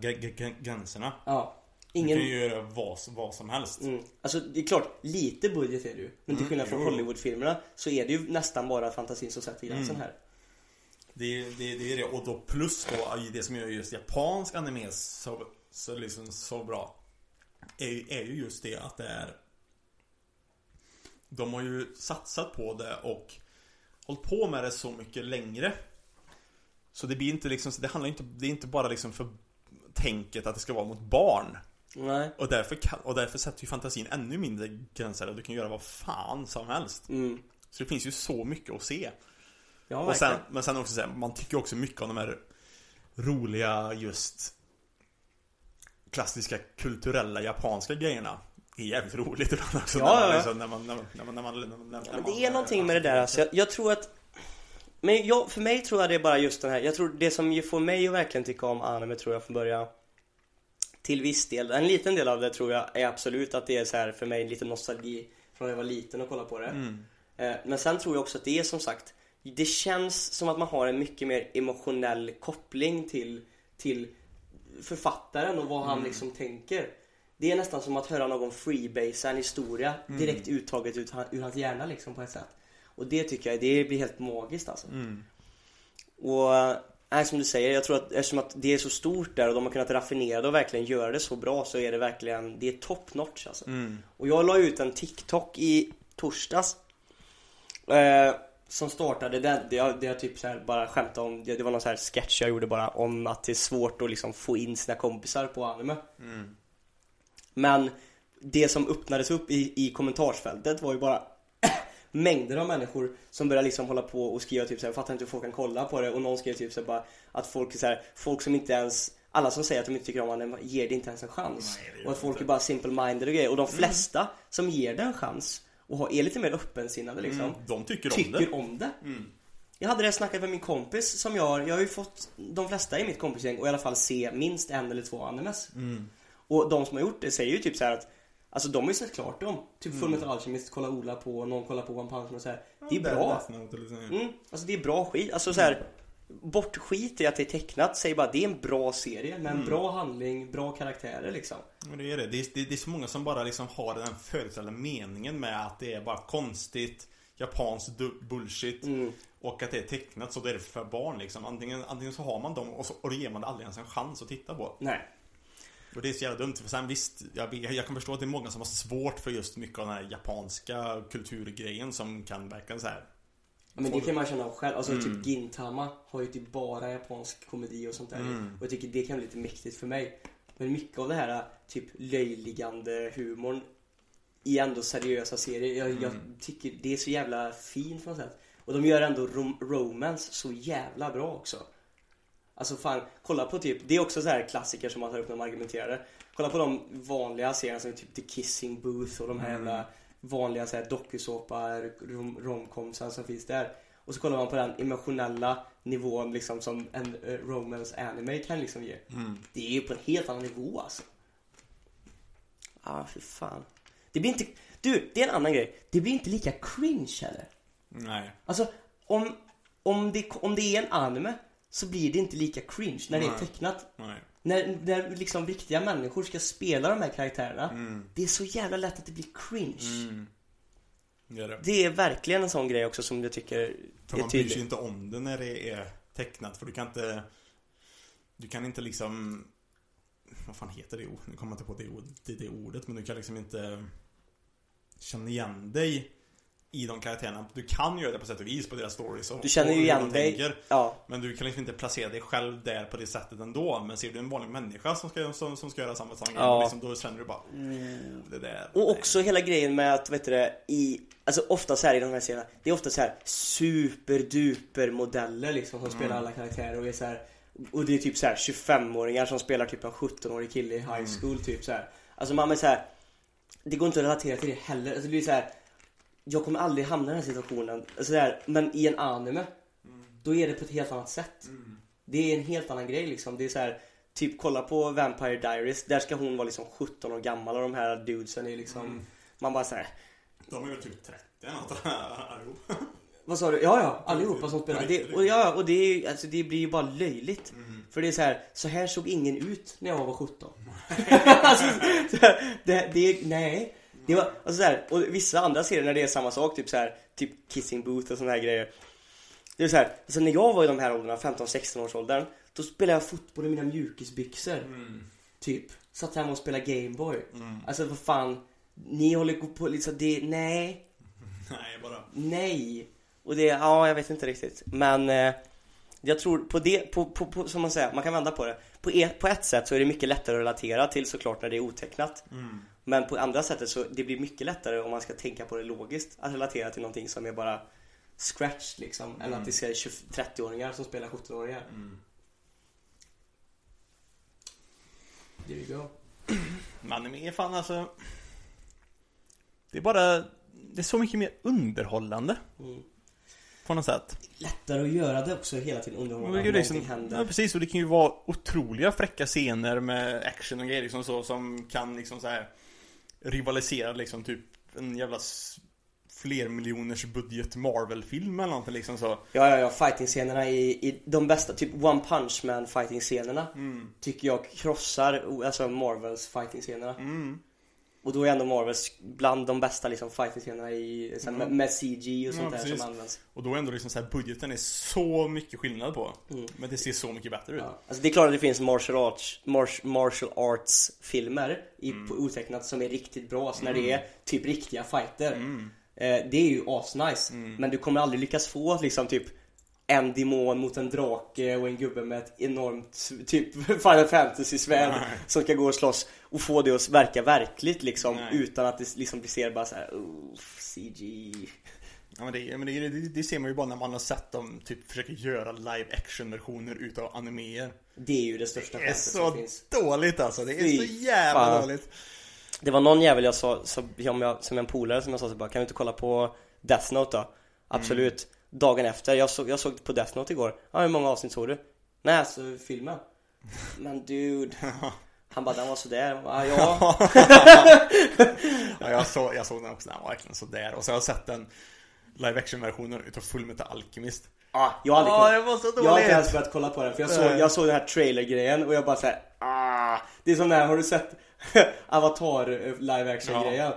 gränserna. Ja Du Ingen kan ju göra vad, vad som helst. Mm. Alltså det är klart, lite budget är det ju. Men till Mm, skillnad från jo. Hollywoodfilmerna så är det ju nästan bara fantasin som sätter gränsen Mm. här. Det, det, det är det. Och då plus då det som gör just japansk anime så, så, liksom, så bra. Är, ju- är ju just det att det är De har ju satsat på det och hållit på med det så mycket längre. Så det blir inte liksom, det handlar inte, det är inte bara liksom för tänket att det ska vara mot barn. Nej. Och därför, kan, och därför sätter ju fantasin ännu mindre gränser och du kan göra vad fan som helst. Mm. Så det finns ju så mycket att se. Ja, och sen, men sen också så här, man tycker också mycket om de här roliga just klassiska kulturella japanska grejerna. Det är jävligt roligt ibland också. Ja, när, man det är någonting med det där alltså. jag, jag tror att Men jag, för mig tror jag det är bara just den här Jag tror det som får mig att verkligen tycka om anime tror jag från början Till viss del, en liten del av det tror jag är absolut att det är så här för mig lite nostalgi Från när jag var liten och kolla på det Mm. Eh, Men sen tror jag också att det är som sagt Det känns som att man har en mycket mer emotionell koppling till Till författaren och vad han Mm. liksom tänker Det är nästan som att höra någon freebasea en historia Mm. direkt uttaget ut, ur hans hjärna liksom på ett sätt Och det tycker jag, det blir helt magiskt alltså Mm. Och Nej, som du säger, jag tror att eftersom att det är så stort där och de har kunnat raffinera det och verkligen göra det så bra så är det verkligen, det är top notch alltså. Mm. Och jag la ut en TikTok i torsdags eh, Som startade, det, det, jag, det jag typ så här bara skämtade om, det, det var någon så här sketch jag gjorde bara om att det är svårt att liksom få in sina kompisar på anime Mm. Men det som öppnades upp i, i kommentarsfältet var ju bara mängder av människor som började liksom hålla på och skriva typ såhär, fattar inte hur folk kan kolla på det och någon skrev typ såhär bara att folk är såhär, folk som inte ens alla som säger att de inte tycker om anime ger det inte ens en chans. Nej, och att folk inte. är bara simple-minded och grejer. Och de flesta som ger det en chans och har, är lite mer öppensinnade liksom, Mm. De tycker om tycker det. om det. Mm. Jag hade det snacket med min kompis som jag, jag har ju fått de flesta i mitt kompisgäng och i alla fall se minst en eller två animes. Mm. Och de som har gjort det säger ju typ så här att Alltså de har ju sett klart dem. Typ Mm. Fullmetal Alchemist, kolla Ola på, någon kollar på One Punch Man och så här. Det är Ja, bra. Mm, alltså det är bra skit. Alltså så här, Bort skit i att det är tecknat, säg bara det är en bra serie med en Mm. bra handling, bra karaktärer liksom. Men det är det. Det är, det, är så många som bara liksom har den förutställda meningen med att det är bara konstigt, japansk du- bullshit Mm. och att det är tecknat så det är för barn liksom. Antingen, antingen så har man dem och, så, och då ger man det aldrig ens en chans att titta på. Nej. Och det är så jävla dumt. För sen visst, jag, jag kan förstå att det är många som har svårt för just mycket av den här japanska kulturgrejen som kan verkligen så här. Men det kan man känna av själv. Alltså Mm. typ Gintama har ju typ bara japansk komedi och sånt där. Mm. Och jag tycker det kan bli lite mäktigt för mig. Men mycket av det här typ löjligande humorn i ändå seriösa serier. Jag, jag Mm. tycker det är så jävla fint på något sätt. Och de gör ändå rom- romance så jävla bra också. Alltså fan, kolla på typ, det är också så här klassiker som man tar upp när man argumenterar. Kolla på de vanliga serierna som typ The Kissing Booth och de här jävla vanliga så här dokusåpar, rom- romcomsen som finns där. Och så kollar man på den emotionella nivån liksom som en eh, romance anime kan liksom ge. Det är ju på en helt annan nivå alltså. Ah, för fan. Det blir inte, du, det är en annan grej. Det blir inte lika cringe heller. Nej. Alltså, om, om, det, om det är en anime så blir det inte lika cringe när det är Nej. tecknat. Nej. När, när liksom riktiga människor ska spela de här karaktärerna, Mm. det är så jävla lätt att det blir cringe. Det är det. Det är verkligen en sån grej också som jag tycker För är man bryr sig tydlig. inte om det när det är tecknat för du kan inte Du kan inte liksom Vad fan heter det? Nu kommer jag inte på det, det, det ordet men du kan liksom inte Känna igen dig I de karaktärerna Du kan göra det på sätt och vis på deras stories och, Du känner ju igen dig. tänker. Ja, Men du kan liksom inte placera dig själv där på det sättet ändå Men ser du en vanlig människa som ska, som, som ska göra samma sak Ja. liksom, Då känner du bara oh, det där och också hela grejen med att, vet du det, i Alltså ofta så här i de här serierna, det är ofta så här superduper modeller liksom som spelar alla karaktärer och är så här Och det är typ så här 25-åringar som spelar typ en 17-årig kille i high school typ så här. Alltså man är så här. Det går inte att relatera till det heller, alltså det blir så här. Jag kommer aldrig hamna i den här situationen, så här, men i en anime Då är det på ett helt annat sätt Det är en helt annan grej liksom, det är så här. Typ kolla på Vampire Diaries, där ska hon vara liksom 17 år gammal och de här dudesen är liksom Man bara såhär De är väl typ 30 eller något <laughs> allihop. Vad sa du? Ja, ja, allihopa som spelar. Det, och, ja, och det, är, alltså, det blir ju bara löjligt. Mm. För det är så här, så här såg ingen ut när jag var 17. <laughs> <laughs> alltså, här, det, det, nej. Det var, alltså så här, och vissa andra serier när det är samma sak, typ så här, typ Kissing Booth och såna här grejer. Det är så här, alltså när jag var i de här åldrarna, 15-16 års åldern, då spelade jag fotboll i mina mjukisbyxor. Typ. Satt hemma och spelade Gameboy. Alltså vad fan, ni håller på liksom, det, nej. <laughs> Nej, bara Nej. Och det, ja jag vet inte riktigt. Men eh, jag tror på det, på, på, på, som man säger, man kan vända på det. På, e, på ett sätt så är det mycket lättare att relatera till såklart när det är otecknat. Men på andra sättet så det blir mycket lättare om man ska tänka på det logiskt. Att relatera till någonting som är bara scratch liksom. Än att det ska 20 30-åringar som spelar 17-åringar. There you go. <clears throat> Men anime är fan alltså Det är bara Det är så mycket mer underhållande Mm. På något sätt Lättare att göra det också hela tiden underhållande. det, är liksom, händer. ja, precis, och det kan ju vara otroliga fräcka scener med action och grejer liksom så Som kan liksom så här Rivalisera liksom typ En jävla Flermiljoners budget Marvel-film eller någonting liksom så Ja, ja, ja, fighting-scenerna i, i de bästa, typ One Punch Man fighting-scenerna Mm. Tycker jag krossar, alltså Marvels fighting-scenerna Mm. Och då är ändå Marvels bland de bästa liksom fighting-scenerna i, sen, med, med CG och sånt Ja, där precis. som används. Och då är ändå liksom så här budgeten är så mycket skillnad på. Mm. Men det ser så mycket bättre ut. Ja. Alltså det är klart att det finns martial arts, martial arts filmer i, på otecknat som är riktigt bra, så när det är typ riktiga fighter. Mm. eh, Det är ju asnice, men du kommer aldrig lyckas få liksom typ en demon mot en drake och en gubbe med ett enormt typ <laughs> Final Fantasy svärd Nej. som ska gå och slåss och få det att verka verkligt liksom Nej. utan att det liksom blir ser bara så här, "Oh, CG Ja men, det, men det, det, det ser man ju bara när man har sett dem typ försöka göra live action versioner utav animéer Det är ju det största Det är skämtet så som finns dåligt alltså, det är Fy så jävla fan. dåligt Det var någon jävel jag sa, som, som, jag, som en polare som jag sa så bara, kan vi inte kolla på Death Note då? Absolut Dagen efter, jag såg, jag såg på Death Note igår. Ja hur många avsnitt såg du? Nej alltså filmen. Men dude. <laughs> Han bara den var sådär, Jag bara, ja. <laughs> Ja, <laughs> jag, såg, jag såg den också, den var verkligen sådär Och så har jag sett den live action versionen utav Fullmetal Alchemist. Ah, Jag har aldrig Ja, kollat det var så Jag har inte ens dåligt! börjat kolla på den för jag såg, jag såg den här trailer-grejen och jag bara såhär ah, Det är som den här, har du sett Avatar eh, live action-grejen?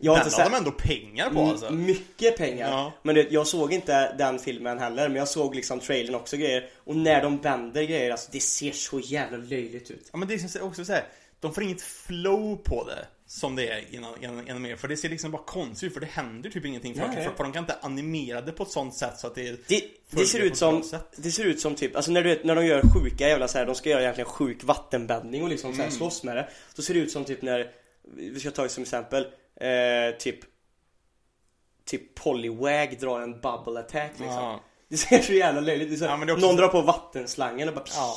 Jag har Den inte har de sett ändå pengar på alltså Mycket pengar. Ja. Men det, jag såg inte den filmen heller, men jag såg liksom trailern också grejer. Och när de vänder grejer, alltså det ser så jävla löjligt ut. Ja men det är också så här. De får inget flow på det Som det är innan mer För det ser liksom bara konstigt ut För det händer typ ingenting för, för, för de kan inte animera det på ett sånt sätt så att det Det, det ser ut som, det ser ut som typ, alltså när du vet, när de gör sjuka jävla så här, de ska göra egentligen sjuk vattenbäddning och liksom så Mm. här slåss med det. Då ser det ut som typ när, vi ska ta som exempel, eh, typ Typ Poliwag drar en bubble attack liksom. Ja. Det ser så jävla löjligt ut. Ja, också Någon drar på vattenslangen och bara Ja.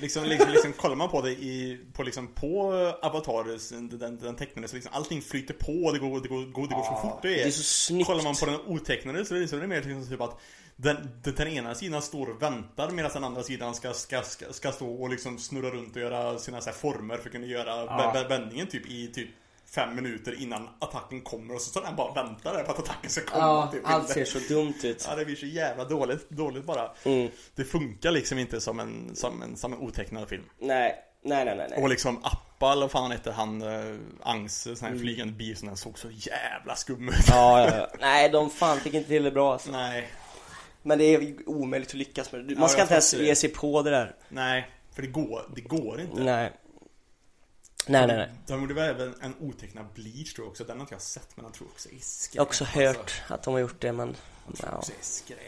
Liksom, liksom, liksom kollar man på det i, på, liksom, på Avatar, den, den, tecknade, så liksom allting flyter på, det går, det går, går, det går så fort det är. det är så snyggt. Kollar man på den otecknade så är det, så är det mer liksom typ att den, den, den ena sidan står och väntar medan den andra sidan ska, ska, ska, ska stå och liksom snurra runt och göra sina så här former för att kunna göra ja. vändningen typ i typ fem minuter innan attacken kommer och så står den bara och väntar där på att attacken ska komma. Ja, typ. allt ser så dumt ut. Ja, det blir så jävla dåligt, dåligt bara. Mm. Det funkar liksom inte som en, som en, som en otecknad film. Nej, nej, nej, nej. nej. Och liksom Appa, eller vad fan heter, han uh, Angs, sån här flygande bil, den såg så jävla skum ut. Ja, ja, ja. Nej, de fan fick inte till det bra alltså. Nej, Men det är omöjligt att lyckas med det. Man Ja, ska inte ens ge sig på det där. nej, för det går, det går inte. Nej. Nej, nej, nej. De gjorde väl även en otecknad Bleach tror jag också, den har inte jag sett men jag tror också är skräp. Jag har också hört att de har gjort det, men... Alltså. Jag tror Ja, också är skräp.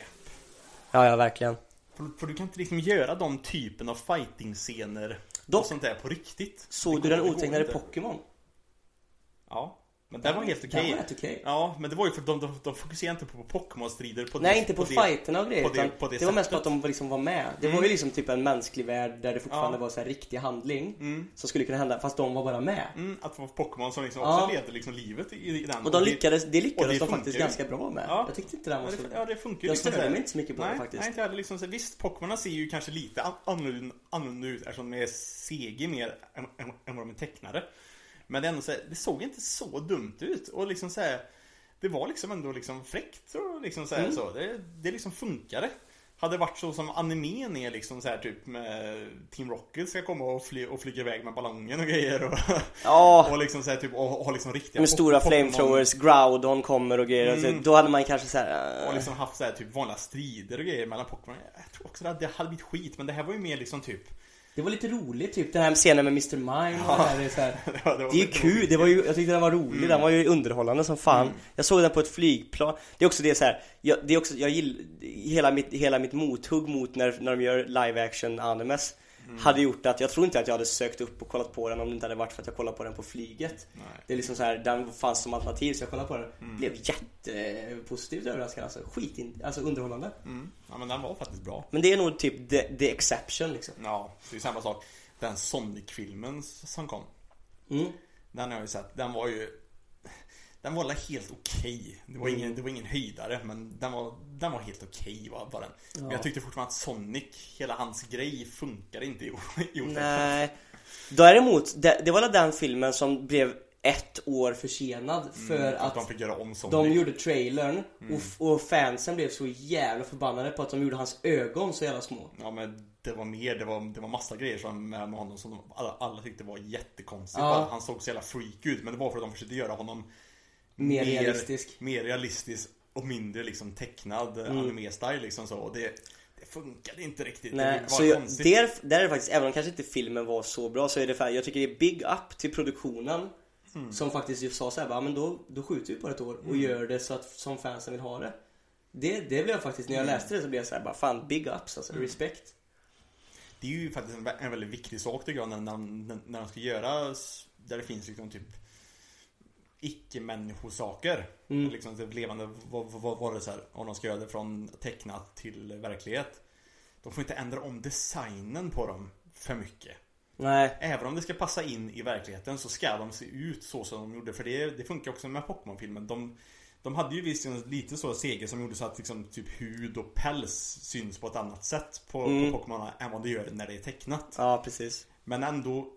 ja, ja verkligen. För, för du kan inte liksom göra de typen av fighting-scener och sånt där på riktigt. Såg du den otecknade. Pokémon? Ja, men den var helt Den okej. var rätt okej. Ja, men det var ju för de, de, de fokuserade inte på Pokémon-strider på Nej, det, inte på, det- fighterna och grejer. på det- på det det var mest. Mm. att de liksom var med. Det var ju liksom typ en mänsklig värld där det fortfarande Ja. var så här riktig handling. Mm. Som skulle kunna hända, fast de var bara med. Mm, att det var Pokémon som liksom Ja. också levde liksom livet i, i den. Och de lyckades, det lyckades de faktiskt ju. ganska bra med. Ja. Jag tyckte inte den var så... ja, det funkar ju Jag störde mig inte så mycket på nej, det faktiskt. Nej, inte heller liksom så, Visst, Pokémon ser ju kanske lite an- annorlunda, annorlunda ut eftersom de är CG mer än, än, än vad de är tecknade. Men det, ändå så här, det såg inte så dumt ut. Och liksom så här, det var liksom ändå liksom fräckt och liksom så, här, Mm. så. Det, det liksom funkade. Hade det varit så som animen är liksom så här typ med Team Rocket ska komma och, fly, och flyga iväg med ballongen och grejer och, Ja, <laughs> och liksom så här typ och, ha liksom riktiga med stora flamethrowers, Groudon kommer och grejer. och så- Mm. Då hade man kanske såhär... Och liksom haft så här typ vanliga strider och grejer mellan Pokémon. Jag tror också att det hade blivit skit, men det här var ju mer liksom typ Det var lite roligt, typ den här scenen med Mr. Mime och det här, det är så här. <laughs> det var, Det är kul, det var ju, jag tyckte den var rolig, den var ju underhållande som fan. Jag såg den på ett flygplan. Det är också det så här, jag, det är också, jag gillar hela mitt, hela mitt mothugg mot när, när de gör live action animes Hade gjort att, jag tror inte att jag hade sökt upp och kollat på den om det inte hade varit för att jag kollade på den på flyget Nej. Det är liksom så här, den fanns som alternativ så jag kollade på den Blev jättepositivt överraskad alltså, skit in, alltså underhållande Mm. Ja men den var faktiskt bra. Men det är nog typ the, the exception liksom Ja, det är samma sak. Den Sonic-filmen som kom. mm. Den har jag ju sett. Den var ju Den var helt okej. Det, var ingen, det var ingen höjdare men den var, den var helt okej var, var den. Men jag tyckte fortfarande att Sonic, hela hans grej funkade inte i, <laughs> i. Nej. Däremot, det, det var den filmen som blev ett år försenad för Mm, att de fick göra om Sonic. de gjorde trailern Mm. och, och fansen blev så jävla förbannade på att de gjorde hans ögon så jävla små. Ja men det var mer, det var, det var massa grejer som med, honom som de, alla, alla tyckte var jättekonstigt. Ja. Han såg så jävla freak ut men det var för att de försökte göra honom Mer realistisk. Mer realistisk och mindre liksom tecknad mm. anime-style liksom så. Och det, det funkade inte riktigt. Nej, det så jag, där, där är det faktiskt, även om kanske inte filmen var så bra så är det för, jag tycker det är big up till produktionen Mm. Som faktiskt just sa såhär, men då, då skjuter vi på ett år och gör det så att som fansen vill ha det Det, det blev jag faktiskt, när jag Mm. läste det så blev jag såhär, bara fan big ups alltså, respekt Det är ju faktiskt en, vä- en väldigt viktig sak tycker jag när, när, när, när de ska göra Där det finns liksom typ Icke-människosaker. Mm. liksom typ levande varelser Om de ska göra det från tecknat till verklighet. De får inte ändra om designen på dem för mycket. Nej, Även om det ska passa in i verkligheten så ska de se ut så som de gjorde. För det, det funkar också med Pokémon-filmen. De, de hade ju visst en lite så seger som gjorde så att liksom typ hud och päls syns på ett annat sätt på, Mm. på Pokémon än vad det gör när det är tecknat. Ja precis. Men ändå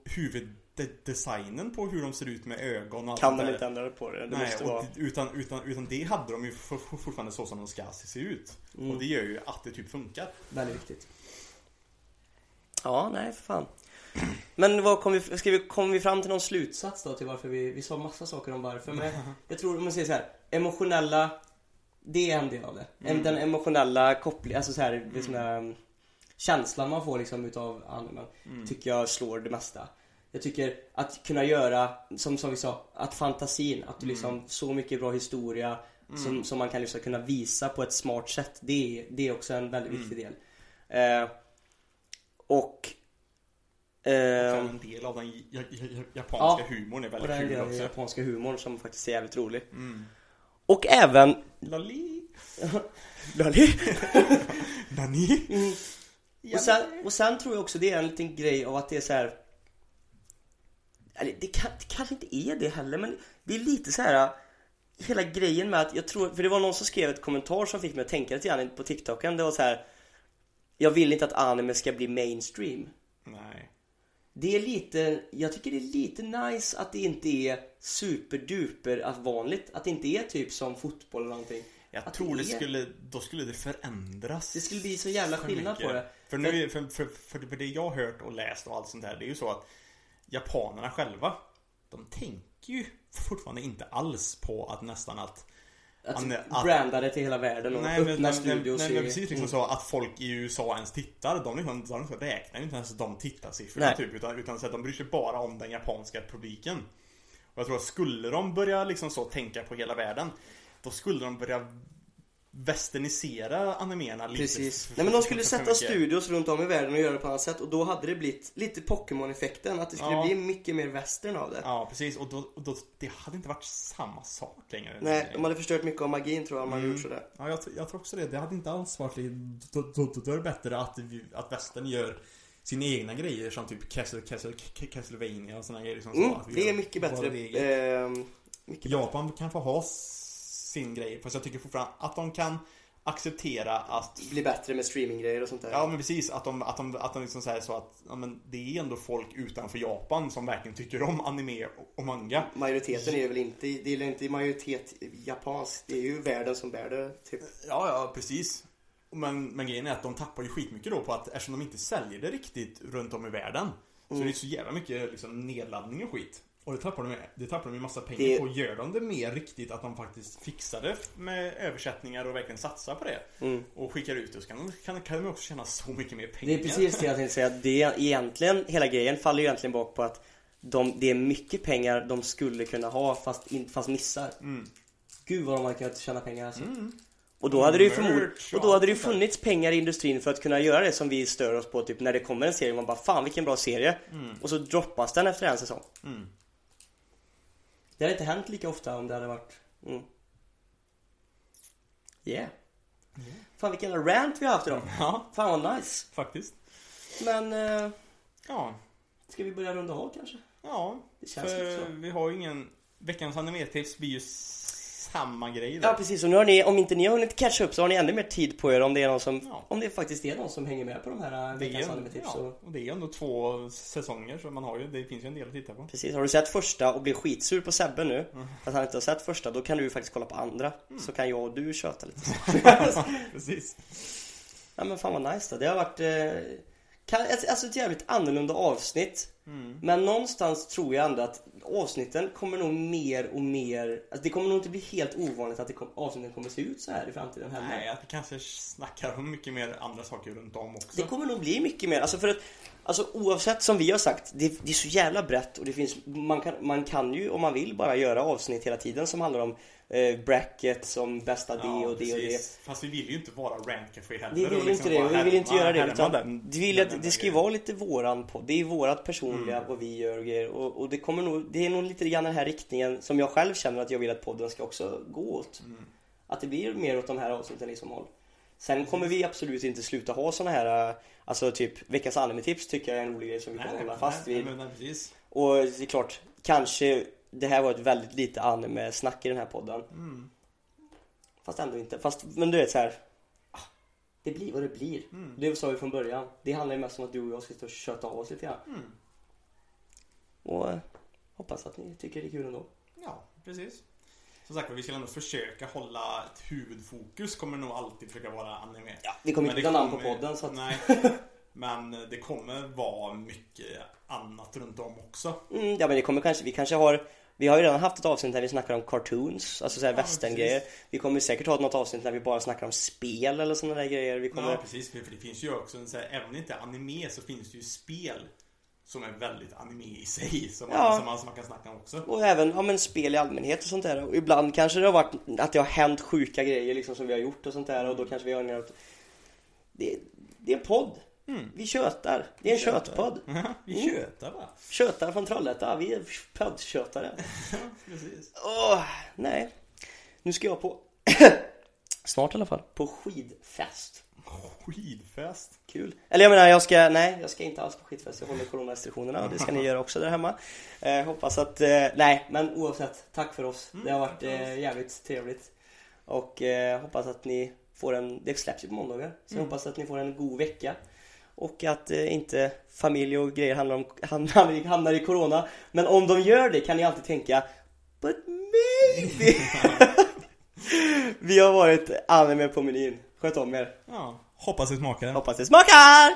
huvuddesignen på hur de ser ut med ögon och allt Kan de inte ändra på det? Det Nej, måste och vara utan, utan, utan det hade de ju for, for, fortfarande så som de ska se ut. Mm. Och det gör ju att det typ funkar. Väldigt viktigt. Ja, nej för fan. Men vad kom vi, ska vi, kom vi fram till någon slutsats då till varför vi, vi sa massa saker om varför? Men <laughs> jag tror om man säger så här emotionella Det är en del av det. En, den emotionella kopplingen, alltså så här, det som är, känslan man får liksom utav animen tycker jag slår det mesta. Jag tycker att kunna göra, som, som vi sa, att fantasin, att du liksom så mycket bra historia som, som man kan liksom kunna visa på ett smart sätt. Det är, det är också en väldigt viktig del. Eh, och Ehm, en del av den ja- ja- ja- japanska Ja. humorn är väldigt den kul också. japanska humorn som faktiskt är jävligt rolig. Mm. Och även... Lali. <laughs> Lali. <laughs> Nani? Mm. Och, sen, och sen tror jag också det är en liten grej av att det är så här. Eller det, kan, det kanske inte är det heller men det är lite så här. Hela grejen med att jag tror, för det var någon som skrev ett kommentar som fick mig att tänka lite grann på TikToken. Det var så här. Jag vill inte att anime ska bli mainstream. Nej. Det är lite, jag tycker det är lite nice att det inte är superduper vanligt. Att det inte är typ som fotboll eller någonting. Jag Att tror det är- skulle, då skulle det förändras. Det skulle bli så jävla skillnad mycket. på det. För, nu, för, för, för det jag har hört och läst och allt sånt där, det är ju så att japanerna själva, de tänker ju fortfarande inte alls på att nästan att Att An- att- branda det till hela världen och Nej men, öppna nej, nej, studios nej, i- precis liksom Mm. så att folk i USA ens tittar, de, liksom, de räknar ju inte ens de tittarsiffrorna typ utan, utan så att de bryr sig bara om den japanska publiken. Och jag tror att skulle de börja liksom så tänka på hela världen Då skulle de börja westernisera animerna lite Precis. Nej men de skulle sätta studios runt om i världen och göra det på annat sätt och då hade det blivit lite Pokémon-effekten. Att det skulle Ja. bli mycket mer western av det. Ja precis och, då, och då, det hade inte varit samma sak längre Nej, de hade förstört mycket av magin tror jag om man Mm. gjort sådär. Ja, jag, jag tror också det. Det hade inte alls varit. Då, då, då är det bättre att, att västern gör sina egna grejer som typ Castle, Castle, Castlevania och såna grejer. Liksom, Mm, så det är gör mycket bättre. ehm, mycket Japan kan få ha sin grej. Fast jag tycker fortfarande att de kan acceptera att bli bättre med streaminggrejer och sånt där. Ja men precis, att de, att de, att de liksom säger så att ja, men det är ändå folk utanför Japan som verkligen tycker om anime och- manga. Majoriteten är väl inte, det är inte i majoritet japanskt. Det är ju världen som bär det, typ. Ja, ja precis. Men, men grejen är att de tappar ju skitmycket då på att eftersom de inte säljer det riktigt runt om i världen Så är det så jävla mycket liksom, nedladdning och skit. Och det tappar de, det tappar de ju massa pengar Det- på. Gör de det mer riktigt att de faktiskt fixar det med översättningar och verkligen satsar på det. Mm. Och skickar ut det så kan de, kan, kan de också tjäna så mycket mer pengar. Det är precis det jag tänkte säga. Det är egentligen, hela grejen faller ju egentligen bak på att de, det är mycket pengar de skulle kunna ha fast, in, fast missar. Mm. Gud vad de hade kunnat tjäna pengar alltså. Och då hade det ju förmodligen, och då hade det ju funnits pengar i industrin för att kunna göra det som vi stör oss på typ när det kommer en serie man bara fan vilken bra serie och så droppas den efter en säsong. Mm. Det hade inte hänt lika ofta om det hade varit mm. Yeah. Fan vilken rant vi har haft idag. Ja, Fan vad nice. faktiskt. Men eh, Ja, ska vi börja runda av kanske? ja. Det känns lite För så. vi har ju ingen... Veckans animetips blir ju samma grej då. Ja precis, och nu har ni, om inte ni har hunnit catcha upp så har ni ännu mer tid på er om det är någon som, Ja. om det faktiskt är någon som hänger med på de här eh, veckans animetips. ja, och det är ändå två säsonger så man har ju, det finns ju en del att titta på. Precis, har du sett första och blir skitsur på Sebbe nu Mm. Att han inte har sett första, då kan du ju faktiskt kolla på andra Så kan jag och du köta lite <laughs> Precis. Ja men fan vad nice då, det har varit eh, Alltså ett jävligt annorlunda avsnitt Mm. Men någonstans tror jag ändå att avsnitten kommer nog mer och mer Alltså det kommer nog inte bli helt ovanligt att det kom, avsnitten kommer se ut så här i framtiden heller Nej, att vi kanske snackar om mycket mer andra saker runt om också. Det kommer nog bli mycket mer, alltså för att Alltså oavsett som vi har sagt, det, det är så jävla brett och det finns man kan, man kan ju om man vill bara göra avsnitt hela tiden som handlar om bracket som bästa det Ja, och det och det. Fast vi vill ju inte vara rantcafé heller. Vi vill liksom inte det, vi vill inte göra det utan den- vi vill att det ska ju vara lite våran podd. Det är vårat personliga, Mm. vad vi gör och grejer och, och det kommer nog, det är nog lite grann den här riktningen som jag själv känner att jag vill att podden ska också gå åt. Mm. Att det blir mer åt de här avsnitten liksom håll. Sen kommer vi absolut inte sluta ha såna här, alltså typ veckans anime-tips tycker jag är en rolig grej som vi kommer hålla fast vid. Och det är klart, kanske det här var ett väldigt lite anime-snack i den här podden. Mm. Fast ändå inte. Fast, men du vet så här. ah, Det blir vad det blir. Mm. Det sa vi från början. Det handlar ju mest om att du och jag ska stå och köta av oss lite grann. Mm. Och eh, hoppas att ni tycker det är kul ändå. Ja, precis. Som sagt vi ska ändå försöka hålla ett huvudfokus kommer nog alltid försöka vara anime. Ja, vi kommer inte ta namn på podden så att... Nej. <laughs> Men det kommer vara mycket annat runt om också. Mm, ja men det kommer kanske, vi kanske har vi har ju redan haft ett avsnitt där vi snackar om cartoons, alltså såhär Ja, västerngrejer. Vi kommer säkert ha något avsnitt där vi bara snackar om spel eller sådana där grejer. Vi kommer... Ja, precis. För det finns ju också, en så här, även inte anime så finns det ju spel som är väldigt anime i sig. Som, Ja. man, som, man, som man kan snacka om också. Och även ja, men spel i allmänhet och sånt där. Och ibland kanske det har varit att det har hänt sjuka grejer liksom som vi har gjort och sånt där och då kanske vi har åt... det, det är en podd. Mm. Vi tjötar. Det är en Tjötar. tjötpodd. <laughs> Vi Mm. tjötar va? Tjötar från Trollhättan. Vi är poddtjötare. <laughs> Precis. Åh, nej. Nu ska jag på... <coughs> Snart i alla fall. På skidfest. Skidfest. Kul. Eller jag menar, jag ska, nej, jag ska inte alls på skidfest. Jag håller coronarestriktionerna och det ska ni <laughs> göra också där hemma. Eh, hoppas att, eh, nej, men oavsett, tack för oss. Mm, det har varit eh, jävligt trevligt. Och eh, hoppas att ni får en, det släpps ju på måndagar. Så jag Mm. hoppas att ni får en god vecka. Och att eh, inte familj och grejer handlar om, <laughs> hamnar, i- hamnar i corona. Men om de gör det kan ni alltid tänka But maybe! <laughs> Vi har varit anime på menyn. Sköt om er. Ja, hoppas det smakar. Hoppas det smakar!